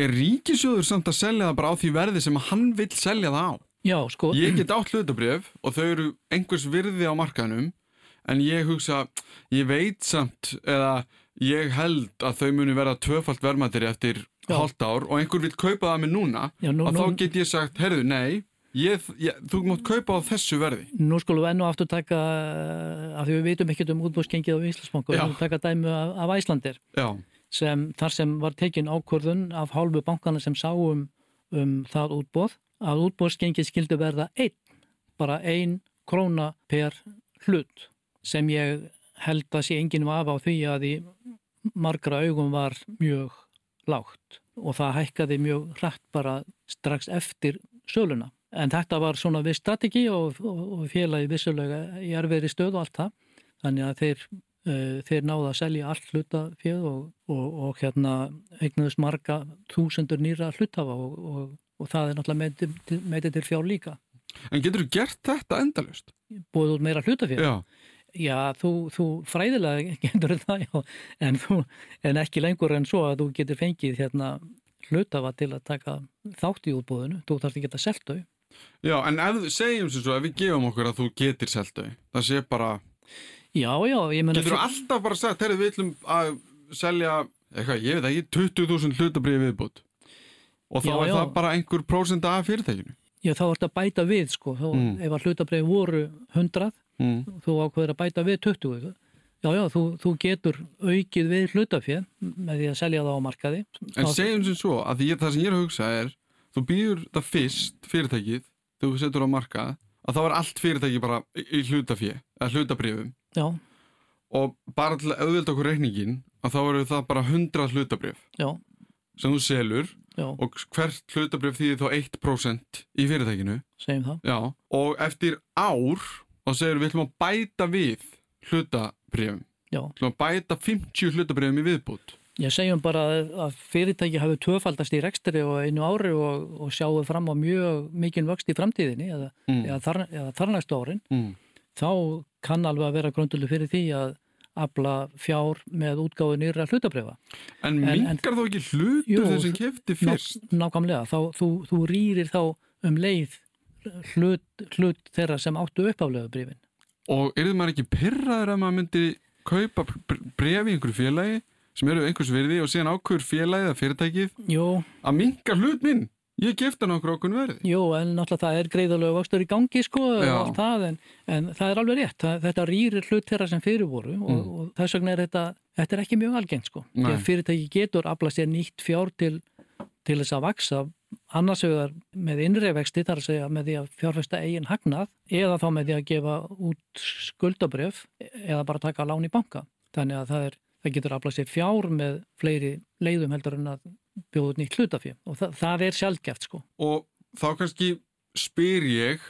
er ríkisjóður samt að selja það bara á því verði sem hann vil selja það á? Já, sko. Ég get átt hlutabrjöf og þau eru einhvers virði á markanum en ég hugsa, ég veit samt eða ég held að þau muni verða tvöfalt vermaðir eftir hálft ár og einhver vil kaupa það með núna Já, nú, og nú, þá get ég sagt, herðu, nei Ég, ég, þú mátt kaupa á þessu verði. Nú skulum við ennu aftur taka af því við veitum ekkert um útbúrskengið á Íslandsbanku við taka dæmu af, af Æslandir sem, þar sem var tekin ákvörðun af hálfu bankana sem sáum um það útbóð að útbúrskengið skildi verða einn bara einn króna per hlut sem ég held að sé enginn var af á því að í margra augum var mjög lágt og það hækkaði mjög hrætt bara strax eftir söluna En þetta var svona við strategi og, og, og félagi vissulega í erfiðri stöð og allt það. Þannig að þeir, uh, þeir náða að selja allt hlutafjöð og, og hérna eignuðist marga þúsundur nýra hlutafa og það er náttúrulega meitið til fjár líka. En getur þú gert þetta endalust? Búið út meira hlutafjöð? Já. Já, þú, þú fræðilega getur það, já, en, þú, en ekki lengur en svo að þú getur fengið hérna hlutafa til að taka þátt í útbúðinu. Þú þarfst ekki að selta þau. Já, en ef, segjum sem svo, ef við gefum okkur að þú getur seltu, það sé bara... Já, já, ég menna... Getur þú alltaf bara sagt, herrið, við ætlum að selja, eitthvað, ég veit ekki, 20.000 hlutabriði viðbútt og þá já, er já. það bara einhver prósend af fyrirtækinu. Já, þá ert að bæta við, sko, þá, mm. ef að hlutabriði voru 100, mm. þú ákveður að bæta við 20, Já, já, þú, þú getur aukið við hlutafið með því að selja það á markaði. En segjum sem svo að því, það sem ég er að hugsa er þú býður það fyrst fyrirtækið þegar þú setur á markað að þá er allt fyrirtæki bara í hlutafið eða hlutabrifum Já. og bara til að auðvitað okkur reikningin að þá eru það bara 100 hlutabrif já, sem þú selur já, og hvert hlutabrif þýðir þá 1% í fyrirtækinu. Og eftir ár þá segir við ætlum að bæta við hlutabrifum Við ætlum að bæta 50 hlutabrifum í viðbútt ég segjum bara að- fyrirtæki hafi tvöfaldast í rekstri og einu ári og, og sjáu fram á mjög mikinn vöxt í framtíðinni eða, mm. eða, þar, eða þarnæstu árin, Mm. þá kann alveg að vera grunduleg fyrir því að afla fjár með útgáðu nýra hlutabrifa. En mingar þá ekki hlutur sem kefti fyrst? Nákvæmlega, þá, þú, þú rýrir þá um leið hlut, hlut þeirra sem áttu uppaflöðu brifin. Og er þið maður ekki pyrraður að maður myndi kaupa bref í einhverju félagi sem eru einhvers virði og síðan ákveður félagið eða fyrirtækið Jú, að minga hlut minn? Ég gefti hann okkur verði. jú, en náttúrulega það er greiðalög vöxtur í gangi sko það, en, en það er alveg rétt, það, þetta rýrir hlut þeirra sem fyrir voru og, Mm. og þess vegna er þetta, þetta er ekki mjög algengt sko. Að fyrirtæki getur afla sér nýtt fjár til, til þess að vaksa annars vegar með innri vexti þar að segja með því að fjárfesta eigin hagnað eða þá með því að gefa út skuldabrjöf eða bara taka lán í banka. Þannig að það, er, það getur afla sér fjár með fleiri leiðum heldur en að bjóða nýtt hlutafjö og það, það er sjálfgeft sko. Og þá kannski spyr ég,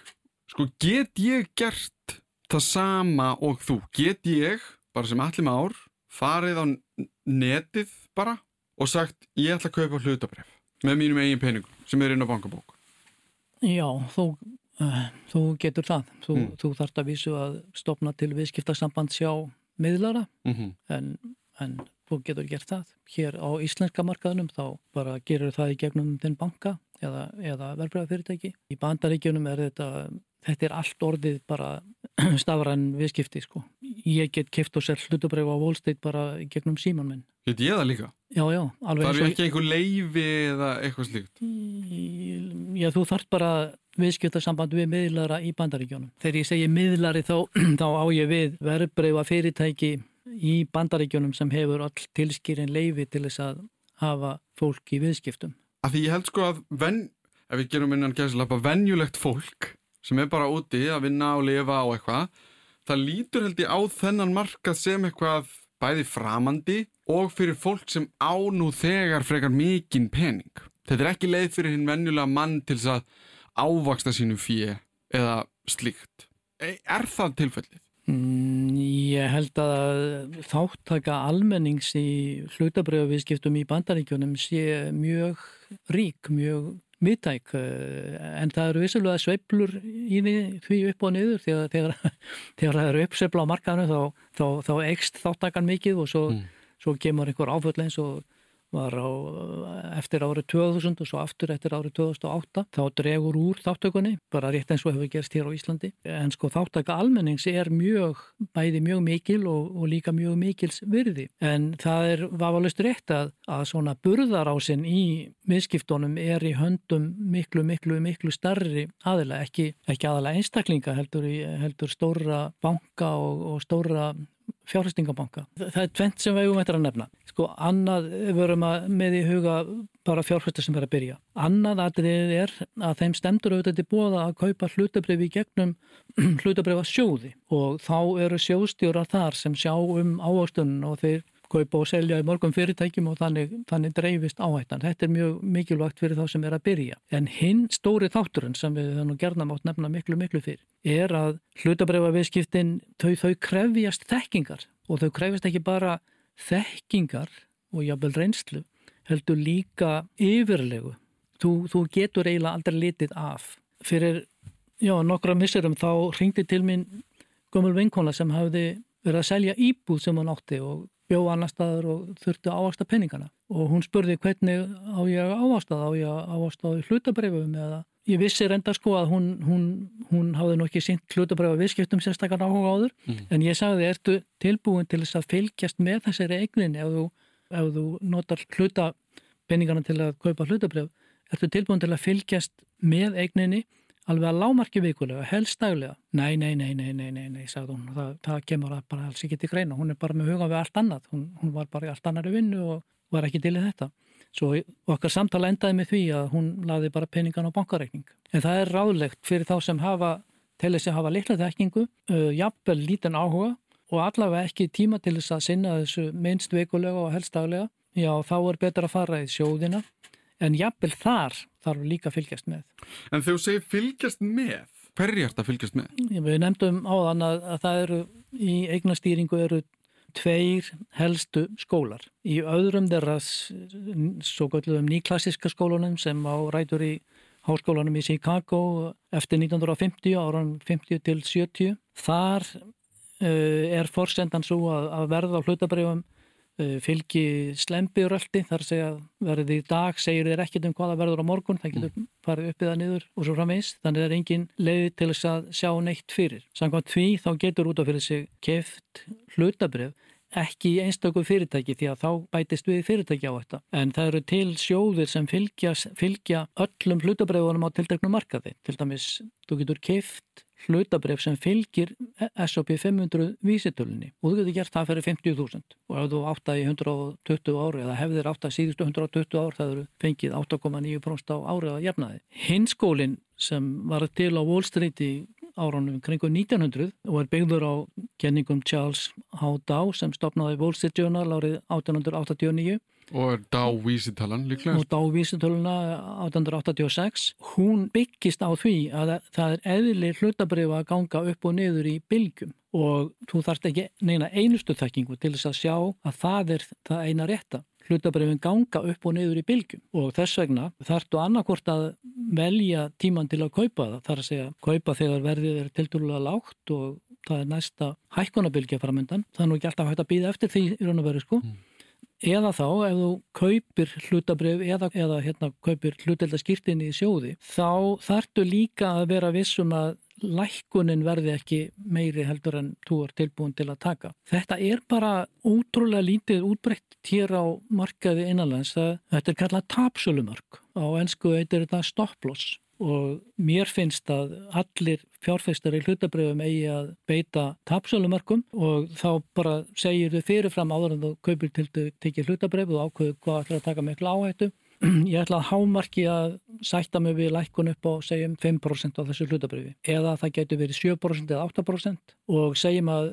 sko, get ég gert það sama og þú? Get ég, bara sem allir már, farið á netið bara og sagt, ég ætla að kaupa hlutabref með mínum eigin peningum sem er inn á bankabók? Já, þú, uh, þú getur það. Þú, Mm. þú þarft að vísu að stopna til viðskiptasamband sjá miðlara Mm en, en þú getur gert það. Hér á íslenska markaðunum þá bara gerur það í gegnum þinn banka eða, eða verbreyðafyrirtæki. Í bandaríkjunum er þetta, þetta er allt orðið bara stafræn viðskipti sko. Ég get kift og sér hlutabrif á Wall Street bara gegnum síman minn. Get ég það líka? Já, já, alveg Það er og- ekki einhver leifi eða eitthvað slíkt? Já, þú þarf bara viðskiptasamband við miðlara í bandaríkjónum. Þegar ég segi miðlari þá, þá á ég við verðbreyfa fyrirtæki í bandaríkjónum sem hefur all tilskýrin leifi til þess að hafa fólk í viðskiptum. Af því ég held sko að venn, ef við gerum innan gæðslappa, venjulegt fólk sem er bara úti að vinna og lifa og eitthvað, það lítur held ég á þennan markað sem eitthvað bæði framandi og fyrir fólk sem á nú þegar frekar mikinn pening. Þetta er ekki leið fyrir hinn venjulega mann til þess að ávaksta sínu fíi eða slíkt. E- Er það tilfellið? Mm, Ég held að þáttaka almennings í hlutabröðuviðskiptum í bandaríkjónum sé mjög rík, mjög mittæk en það eru vissulega sveiflur í því, upp og niður þegar, þegar, þegar það eru uppsveifla á markaðinu þá, þá, þá ekst þáttakan mikið og svo, Mm. svo kemur einhver áföll eins og var á, eftir árið 2000 og svo aftur eftir árið 2008 þá dregur úr þáttökunni bara rétt eins og hefur gerst hér á Íslandi. En sko þáttaka almennings er mjög bæði mjög mikil og, og líka mjög mikils virði. En það er vafalust rétt að, að svona burðarásin í miðskiptunum er í höndum miklu miklu miklu starri aðila ekki, ekki aðala einstaklinga heldur, heldur stóra banka og, og stóra fjárfestingabanka. Það er tvent sem við eigum eftir að nefna. Sko, annað verum að með í huga bara fjárfestar sem er að byrja. Annað aðrið er að þeim stemdur auðvitað til bóða að kaupa hlutabrif í gegnum hlutabrifa sjóði og þá eru sjóðstjórar þar sem sjá um ávastunum og þeir kaupa og selja í morgum fyrirtækjum og þannig, þannig dreifist áhættan. Þetta er mjög mikilvægt fyrir þá sem er að byrja. En hinn stóri þátturinn sem við höfum gerna mátt nefna miklu, miklu fyrir er að hlutabreifa viðskiptin þau, þau krefjast þekkingar og þau krefjast ekki bara þekkingar og jafnvel reynslu heldur líka yfirlegu. Þú, þú getur eiginlega aldrei litið af. Fyrir já, nokkra misserum þá ringdi til mín gömul vinkona sem hafði verið að selja íbúð sem hún átti og bjó annar staður og þurfti að ávasta penningana og hún spurði hvernig á ég að ávasta á ég að ávasta í hlutabrefum eða? Ég vissi reynda sko að hún, hún, hún hafði nú ekki sínt hlutabrefa viðskiptum sérstakar áhuga áður. Mhm. en ég sagði ertu tilbúin til þess að fylgjast með þessari eignin ef þú, ef þú notar hlutapenningana til að kaupa hlutabref ertu tilbúin til að fylgjast með eigninni alveg að lámarki vikulega, helst daglega. Nei, nei, nei, nei, nei, nei, nei, sagði hún. Það, það kemur að bara alls ekki til greina. Hún er bara með huga við allt annað. Hún, hún var bara í allt annari vinnu og var ekki til í þetta. Svo okkar samtala endaði með því að hún laði bara peningan á bankareikning. En það er ráðlegt fyrir þá sem hafa, til þess að hafa litla þekkingu, uh, jafnvel lítinn áhuga og allavega ekki tíma til þess að sinna þessu minnst vikulega og helst daglega, já þá er betra að fara í sjóðina en jafnvel þar þarf líka að fylgjast með. En þegar þú segir fylgjast með, hverju er þetta að fylgjast með? Við nefndum á þann að, að það eru í eignastýringu eru tveir helstu skólar. Í öðrum þeirra svo gölluðum nýklassiska skólunum sem á rætur í háskólanum í Chicago eftir 1950 áran 50 til 70. Þar uh, er forsendan svo að, að verða á hlutabrifum uh, fylgi slembiröldi þar segja verðið í dag segir þér ekkit um hvaða verður á morgun það getur farið uppið að niður og svo framvegis þannig er engin leiði til þess að sjá neitt fyrir. Samkvæmt því þá getur út af fyrir sig keft hlutabrif ekki í einstakku fyrirtæki því að þá bætist við fyrirtæki á þetta. En það eru til sjóðir sem fylgja, fylgja öllum hlutabreyfunum á tildeknum markaði. Til dæmis, þú getur keift hlutabreyf sem fylgir SOP 500 vísitölunni og þú getur gert það fyrir 50.000 og ef þú átt að í 120 ári eða hefðir átt að síðustu 120 ár það eru fengið 8,9% á árið að jafnaði. Hinskólinn sem var til á Wall Street í árunum kringu 1900 og er byggður á kenningum Charles H. Dow sem stopnaði Wall Street Journal árið 1889 Og er Dow vísitalan líklega? Og Dow vísitaluna 1886 hún byggist á því að það er eðli hlutabrif að ganga upp og niður í bylgjum. Og þú þarft ekki neina einustu þekkingu til þess að sjá að það er það eina rétta. Hlutabrifin ganga upp og niður í bylgjum. Og þess vegna þarftu annarkort að velja tíman til að kaupa það. Þar að segja kaupa þegar verðið er tildurulega lágt og það er næsta hækkunabylgja framöndan það er nú ekki alltaf hægt að býða eftir því í raun og veru sko. Mm. Eða þá ef þú kaupir hlutabrif eða, eða hérna kaupir hluteldaskýrtin í sjóði þá þarftu líka að vera vissum að lækkunin verði ekki meiri heldur en þú er tilbúin til að taka. Þetta er bara útrúlega lítið útbreytt hér á markaði innanlands. Þetta er kallað tapsölumörk. Á ennsku heitir þetta stopploss og mér finnst að allir fjárfeistar í hlutabröfum eigi að beita tapsölumörkum og þá bara segir þau fyrirfram áður en þú kaupir til þau tekið hlutabröf og ákveðu hvað ætlar að taka miklu áhættu. Ég ætla að hámarki að sætta mig við lækkun upp á segjum 5% á þessu hlutabrifi eða það getur verið 7% eða 8% og segjum að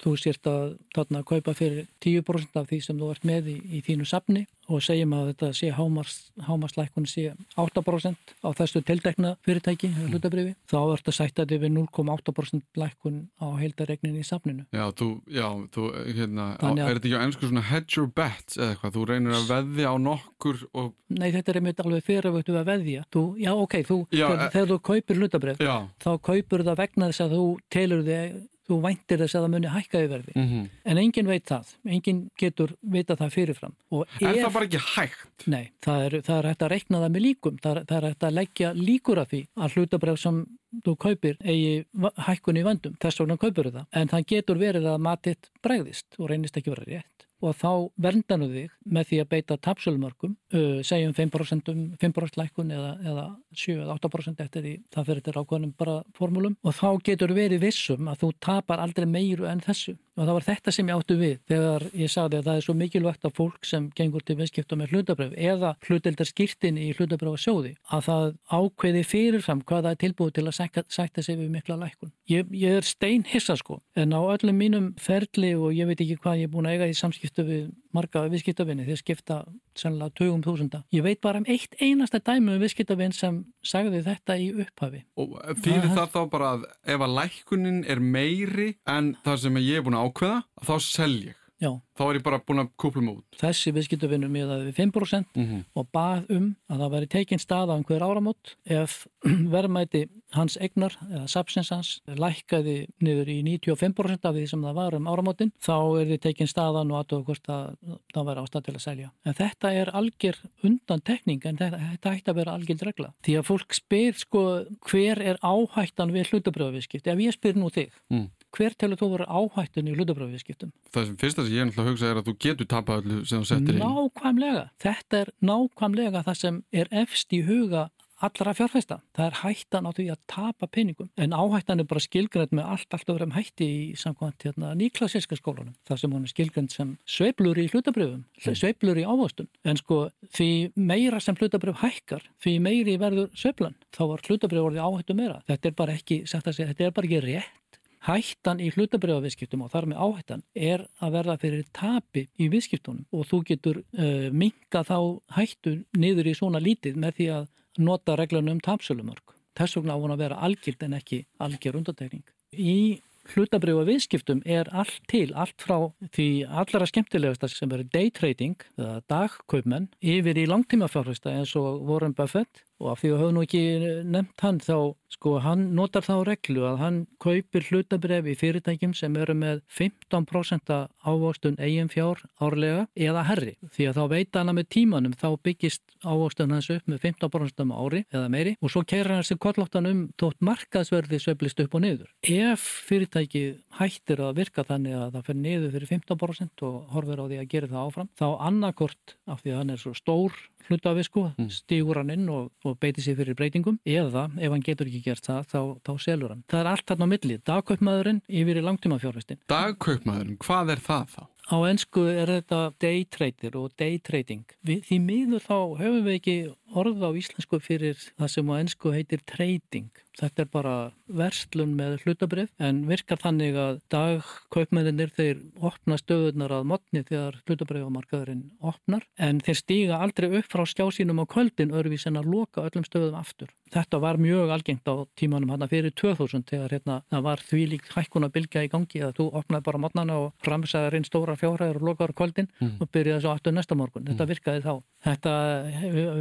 þú sért að þarna kaupa fyrir 10% af því sem þú ert með í, í þínu safni og segjum að þetta sé hámarslækun sé 8% á þessu tildekna fyrirtæki, mm. hlutabrifi, þá ert að sætta þetta við 0,8% lækun á heildaregnin í safninu. Já, þú, já, þú, hérna, á, er þetta ekki á ennsku svona hedge your bets eða eitthvað, þú reynir að veðja á nokkur og... Nei, þetta er einmitt alveg fyrir að veðja. Þú, já, ok, þú, já, þegar, e... þegar þú kaupir hlutabrif, þá kaupir það vegna þess að þú telur þig þú væntir þess að það muni hækka í verði. Mm -hmm. en engin veit það, engin getur vita það fyrirfram. Er ef, það bara ekki hægt? Nei, það er, það er hægt að reikna það með líkum. Það er, það er hægt að leggja líkur af því að hlutabref sem þú kaupir eigi hækkun í vandum, þess vegna kaupir það. En það getur verið að matitt bregðist og reynist ekki verið rétt og þá verndanu þig með því að beita tapsölumörkum, uh, segjum 5%, 5% lækun eða, eða 7-8% eftir því það fyrir til ákveðnum bara formúlum. Og þá getur verið vissum að þú tapar aldrei meiru en þessu og það var þetta sem ég áttu við þegar ég sagði að það er svo mikilvægt að fólk sem gengur til viðskipta með hlutabröf eða hluteldar skýrtin í hlutabröfa sjóði að það ákveði fyrirfram hvað það er tilbúið til að sækta sig við mikla lækun. Ég, ég er stein hissa sko en á öllum mínum ferli og ég veit ekki hvað ég er búin að eiga í samskiptu við marga viðskiptavinni þeir skipta sannlega 20.000. Ég veit bara um eitt einasta dæmi um viðskiptavinn sem sagði þetta í upphafi. Og fyrir það, það þá bara að ef að lækunin er meiri en það sem ég er búin að ákveða, þá selj ég. Já. Þá er ég bara búin að kúpla mig út. Þessi viðskiptavinnur miðaði við 5% mm -hmm. og bað um að það væri tekinn stað á einhver áramót ef verðmæti hans egnar eða sapsins hans lækkaði niður í 95% af því sem það var um áramótin þá er þið tekinn staðan og aðtöðu hvort að það væri ástað til að selja. En þetta er algjör undan tekning en þetta, þetta ætti að vera algjör regla. Því að fólk spyr sko hver er áhættan við hlutabröðuviðskipt? Ef ég spyr nú þig mm hver telur þú verið áhættun í hlutabræðviðskiptum? Það sem fyrsta sem ég að hugsa er að þú getur tapað öllu sem þú settir í. Nákvæmlega. Þetta er nákvæmlega það sem er efst í huga allra fjárfæsta. Það er hættan á því að tapa peningum. En áhættan er bara skilgrend með allt, allt öðrum hætti í samkvæmt hérna, nýklassíska skólanum. Það sem hún er skilgrend sem sveiblur í hlutabröfum, mm. sveiblur í ávastun. En sko því meira sem hlutabröf hækkar, því meiri verður sveiblan. Þá var hlutabröf orðið áhættu meira. Þetta er bara ekki, sagt að segja, þetta er bara ekki rétt Hættan í hlutabriðaviðskiptum og þar með áhættan er að verða fyrir tapi í viðskiptunum og þú getur uh, minka þá hættu niður í svona lítið með því að nota reglunum um tapsölumörk. Þess vegna á hún að vera algild en ekki algjör undatekning. Í hlutabriða viðskiptum er allt til, allt frá því allra skemmtilegasta sem eru day trading, eða dagkaupmenn, yfir í langtímafjárfesta eins og Warren Buffett og af því að höfum nú ekki nefnt hann þá Sko hann notar þá reglu að hann kaupir hlutabref í fyrirtækjum sem eru með 15% ávostun eigin fjár árlega eða herri. Því að þá veit hann að með tímanum þá byggist ávostun hans upp með 15% ári eða meiri og svo keirir hann sér kollóttan um tótt markaðsverði söblist upp og niður. Ef fyrirtæki hættir að virka þannig að það fer niður fyrir 15% og horfir á því að gera það áfram þá annarkort af því að hann er svo stór hlutavisku, mm. stígur hann inn og, og beiti sér fyrir breytingum eða ef hann getur ekki gert það, þá, þá selur hann. Það er allt þarna á milli. Dagkaupmaðurinn yfir í langtíma fjárfestin. Dagkaupmaðurinn, hvað er það þá? Á ennsku er þetta day trader og day trading. Við, því miður þá höfum við ekki orð á íslensku fyrir það sem á ennsku heitir trading. Þetta er bara verslun með hlutabrif en virkar þannig að dagkaupmennir þeir opna stöðunar að modni þegar hlutabrifamarkaðurinn opnar en þeir stíga aldrei upp frá skjásínum á kvöldin örfis en að loka öllum stöðum aftur. Þetta var mjög algengt á tímanum hann fyrir 2000 þegar hérna, það var því lík hækkuna bylgja í gangi að þú opnaði bara modnana og framsæðar inn stóra fjárhæður og lokaður kvöldin mm. og byrjaði svo aftur næsta morgun. Þetta mm. virkaði þá. Þetta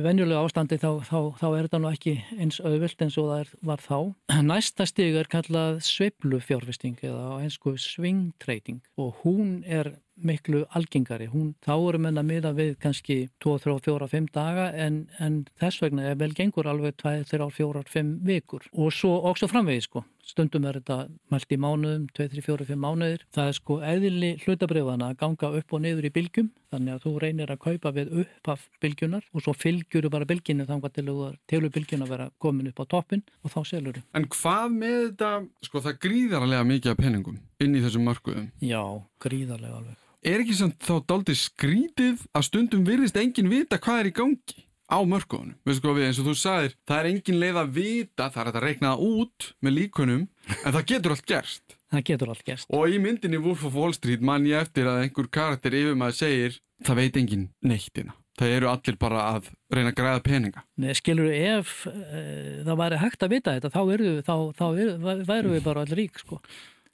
venjulega ástandi þá, þá, þá er þetta nú ekki eins auðvilt eins og það er, var þá. Næsta stig er kallað sveiblu fjárfesting eða einsku swing trading og hún er miklu algengari. Hún, þá eru menna miða við kannski 2, 3, 4, 5 daga en, en þess vegna er vel gengur alveg 2, 3, 4, 5 vikur og svo også framvegið sko. Stundum er þetta mælt í mánuðum, 2, 3, 4, 5 mánuðir. Það er sko eðli hlutabrifana að ganga upp og niður í bylgjum þannig að þú reynir að kaupa við upp af bylgjunar og svo fylgjur þú bara bylginu þannig að tilur bylgjuna að vera komin upp á toppin og þá selur þú. En hvað með þetta, sko það gríðarlega mikið af penningum inn í þessum markuðum? Já, gríðarlega alveg er ekki samt þá daldi skrítið að stundum virðist enginn vita hvað er í gangi á mörkunum, veistu hvað við, eins og þú sagðir það er enginn leið að vita, það er að rekna út með líkunum, en það getur allt gerst. Það getur allt gerst. Og í myndinni Wolf of Wall Street man ég eftir að einhver karakter yfir maður segir, það veit enginn neittina. Það eru allir bara að reyna að græða peninga. Nei, skilur ef uh, það væri hægt að vita þetta, þá, eru, þá, þá væru við bara allir rík, sko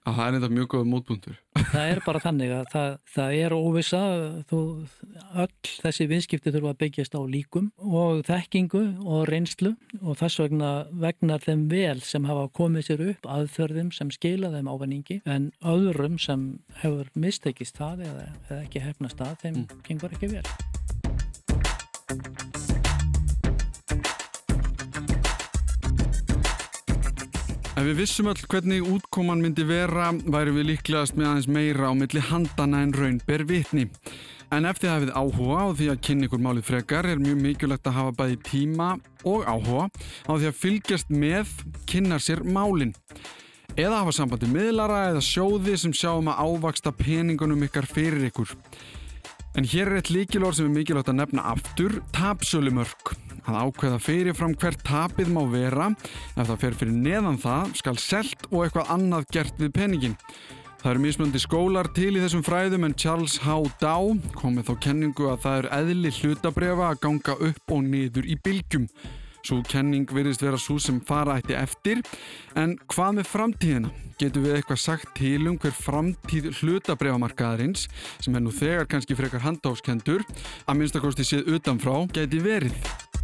að það er eitthvað mjög góð mótbúndur það er bara þannig að það, það er óvisa þú, öll þessi vinskipti þurfa að byggjast á líkum og þekkingu og reynslu og þess vegna vegnar þeim vel sem hafa komið sér upp aðferðum sem skila þeim ávenningi en öðrum sem hefur mistekist það eða, eða ekki hefnast það þeim mm. gengur ekki vel Ef við vissum öll hvernig útkoman myndi vera, væri við líklegast með aðeins meira á milli handana en raun ber vitni. En ef þið hafið áhuga á því að kynna ykkur málið frekar er mjög mikilvægt að hafa bæði tíma og áhuga á því að fylgjast með kynna sér málinn. Eða hafa sambandi miðlara eða sjóði sem sjáum að ávaksta peningunum ykkar fyrir ykkur. En hér er eitt líkilor sem er mikilvægt að nefna aftur, tapsölumörk að ákveða fyrirfram hvert tapið má vera ef það fer fyrir neðan það skal selt og eitthvað annað gert við peningin. Það eru mismöndi skólar til í þessum fræðum en Charles H. Dow komið þó kenningu að það er eðli hlutabrefa að ganga upp og niður í bylgjum. Svo kenning virðist vera svo sem fara eitt eftir en hvað með framtíðina? Getur við eitthvað sagt til um hver framtíð hlutabrefamarkaðarins sem er nú þegar kannski frekar handáskendur að minnstakosti séð utanfrá geti verið?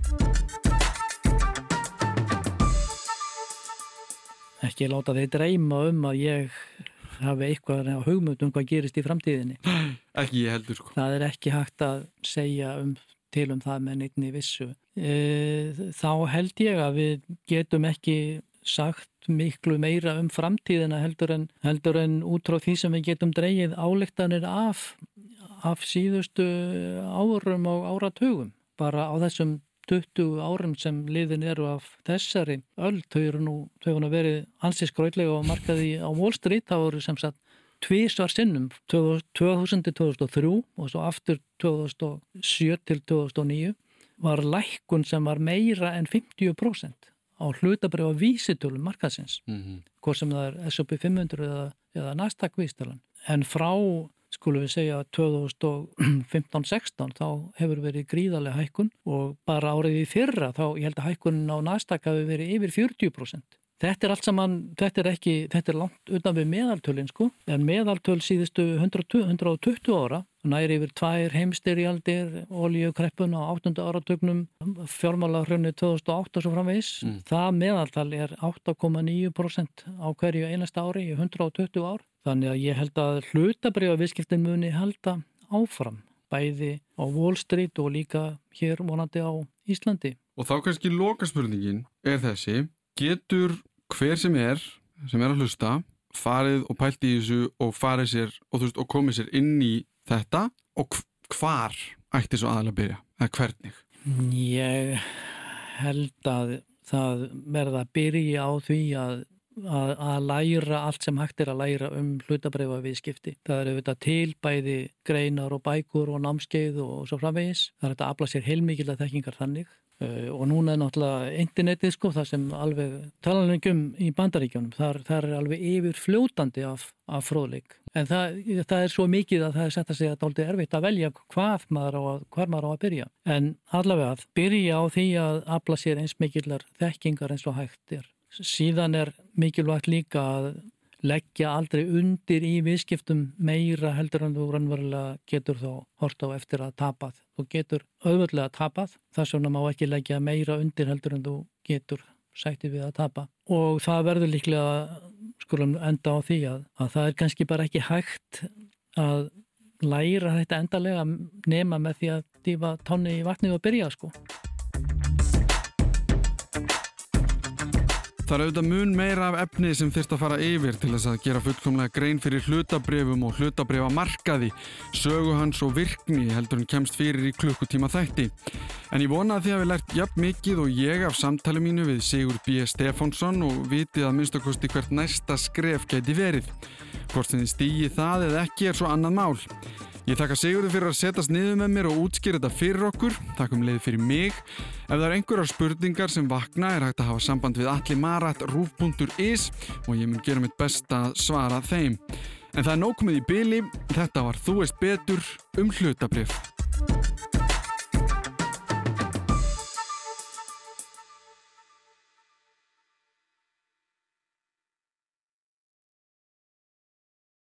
Ekki láta þeir dreyma um að ég hafi eitthvað hugmynd um hvað gerist í framtíðinni. Ekki ég heldur sko. Það er ekki hægt að segja um, til um það með neittni vissu. E, þá held ég að við getum ekki sagt miklu meira um framtíðina heldur en, heldur en út frá því sem við getum dreyið álektanir af, af síðustu árum og áratugum. Bara á þessum 20 árum sem liðin eru af þessari öll, þau eru nú, þau eru verið ansins græðlega og markaði á Wall Street, þá eru sem sagt tvísvar sinnum 2000-2003 og svo aftur 2007 til 2009 var lækkun sem var meira en 50% á á hlutabrifa vísitölum markaðsins, mm -hmm. hvort sem það er S&P 500 eða, eða Nasdaq vísitalan. En frá, skulum við segja, 2015-16 þá hefur verið gríðarlega hækkun og bara árið í fyrra þá ég held að hækkunin á Nasdaq hafi verið yfir 40%. Þetta er allt saman, þetta er ekki, þetta er langt utan við meðaltölinn sko, en meðaltöl síðustu 120, 120 ára, næri yfir tvær heimstyrjaldir, olíukreppun á 8. áratögnum, fjármálahrunni 2008 og svo framvegis, mm. það meðaltal er 8,9% á hverju einasta ári í 120 ár. Þannig að ég held að hlutabriða viðskiptin muni halda áfram, bæði á Wall Street og líka hér vonandi á Íslandi. Og þá kannski lokaspurningin er þessi, getur hver sem er, sem er að hlusta farið og pælt í þessu og farið sér og, veist, og komið sér inn í þetta og hvar ætti svo aðalega að byrja, eða hvernig? Ég held að það verða að byrja á því að, að, að læra allt sem hægt er að læra um hlutabræfa viðskipti. Það er auðvitað til bæði greinar og bækur og námskeið og svo framvegis. Það er að afla sér heilmikið að þekkingar þannig. Uh, og núna er náttúrulega internetið sko það sem alveg talanlegum í bandaríkjónum, þar er alveg yfir fljótandi af, af fróðleik. En það, það er svo mikið að það er sett að segja að það er aldrei erfitt að velja hvað maður á að, maður á að byrja. En allavega að byrja á því að afla sér eins mikillar þekkingar eins og hægt er síðan er mikilvægt líka að leggja aldrei undir í viðskiptum meira heldur en þú rannverulega getur þá hort á eftir að tapað. Þú getur auðvöldlega tapað, þess vegna má ekki leggja meira undir heldur en þú getur sættið við að tapa. Og það verður líklega skulum enda á því að, að það er kannski bara ekki hægt að læra þetta endalega nema með því að dýfa tónni í vatni og byrja sko. Það er auðvitað mun meira af efni sem þurft að fara yfir til þess að gera fullkomlega grein fyrir hlutabrefum og hlutabrifa markaði, sögu hans og virkni heldur hann kemst fyrir í klukkutíma þætti. En ég vona að þið hafi lært jafn mikið og ég af samtali mínu við Sigur B. Stefánsson og vitið að minnstakosti hvert næsta skref geti verið. Hvort sem þið stýji það eða ekki er svo annað mál. Ég þakka Sigurður fyrir að setjast niður með mér og útskýra þetta fyrir okkur. Takkum leið fyrir mig. Ef það eru einhverjar spurningar sem vakna er hægt að hafa samband við allimarat.ruf.is og ég mun gera mitt best að svara þeim. En það er nóg komið í byli. Þetta var Þú veist betur um hlutabrif.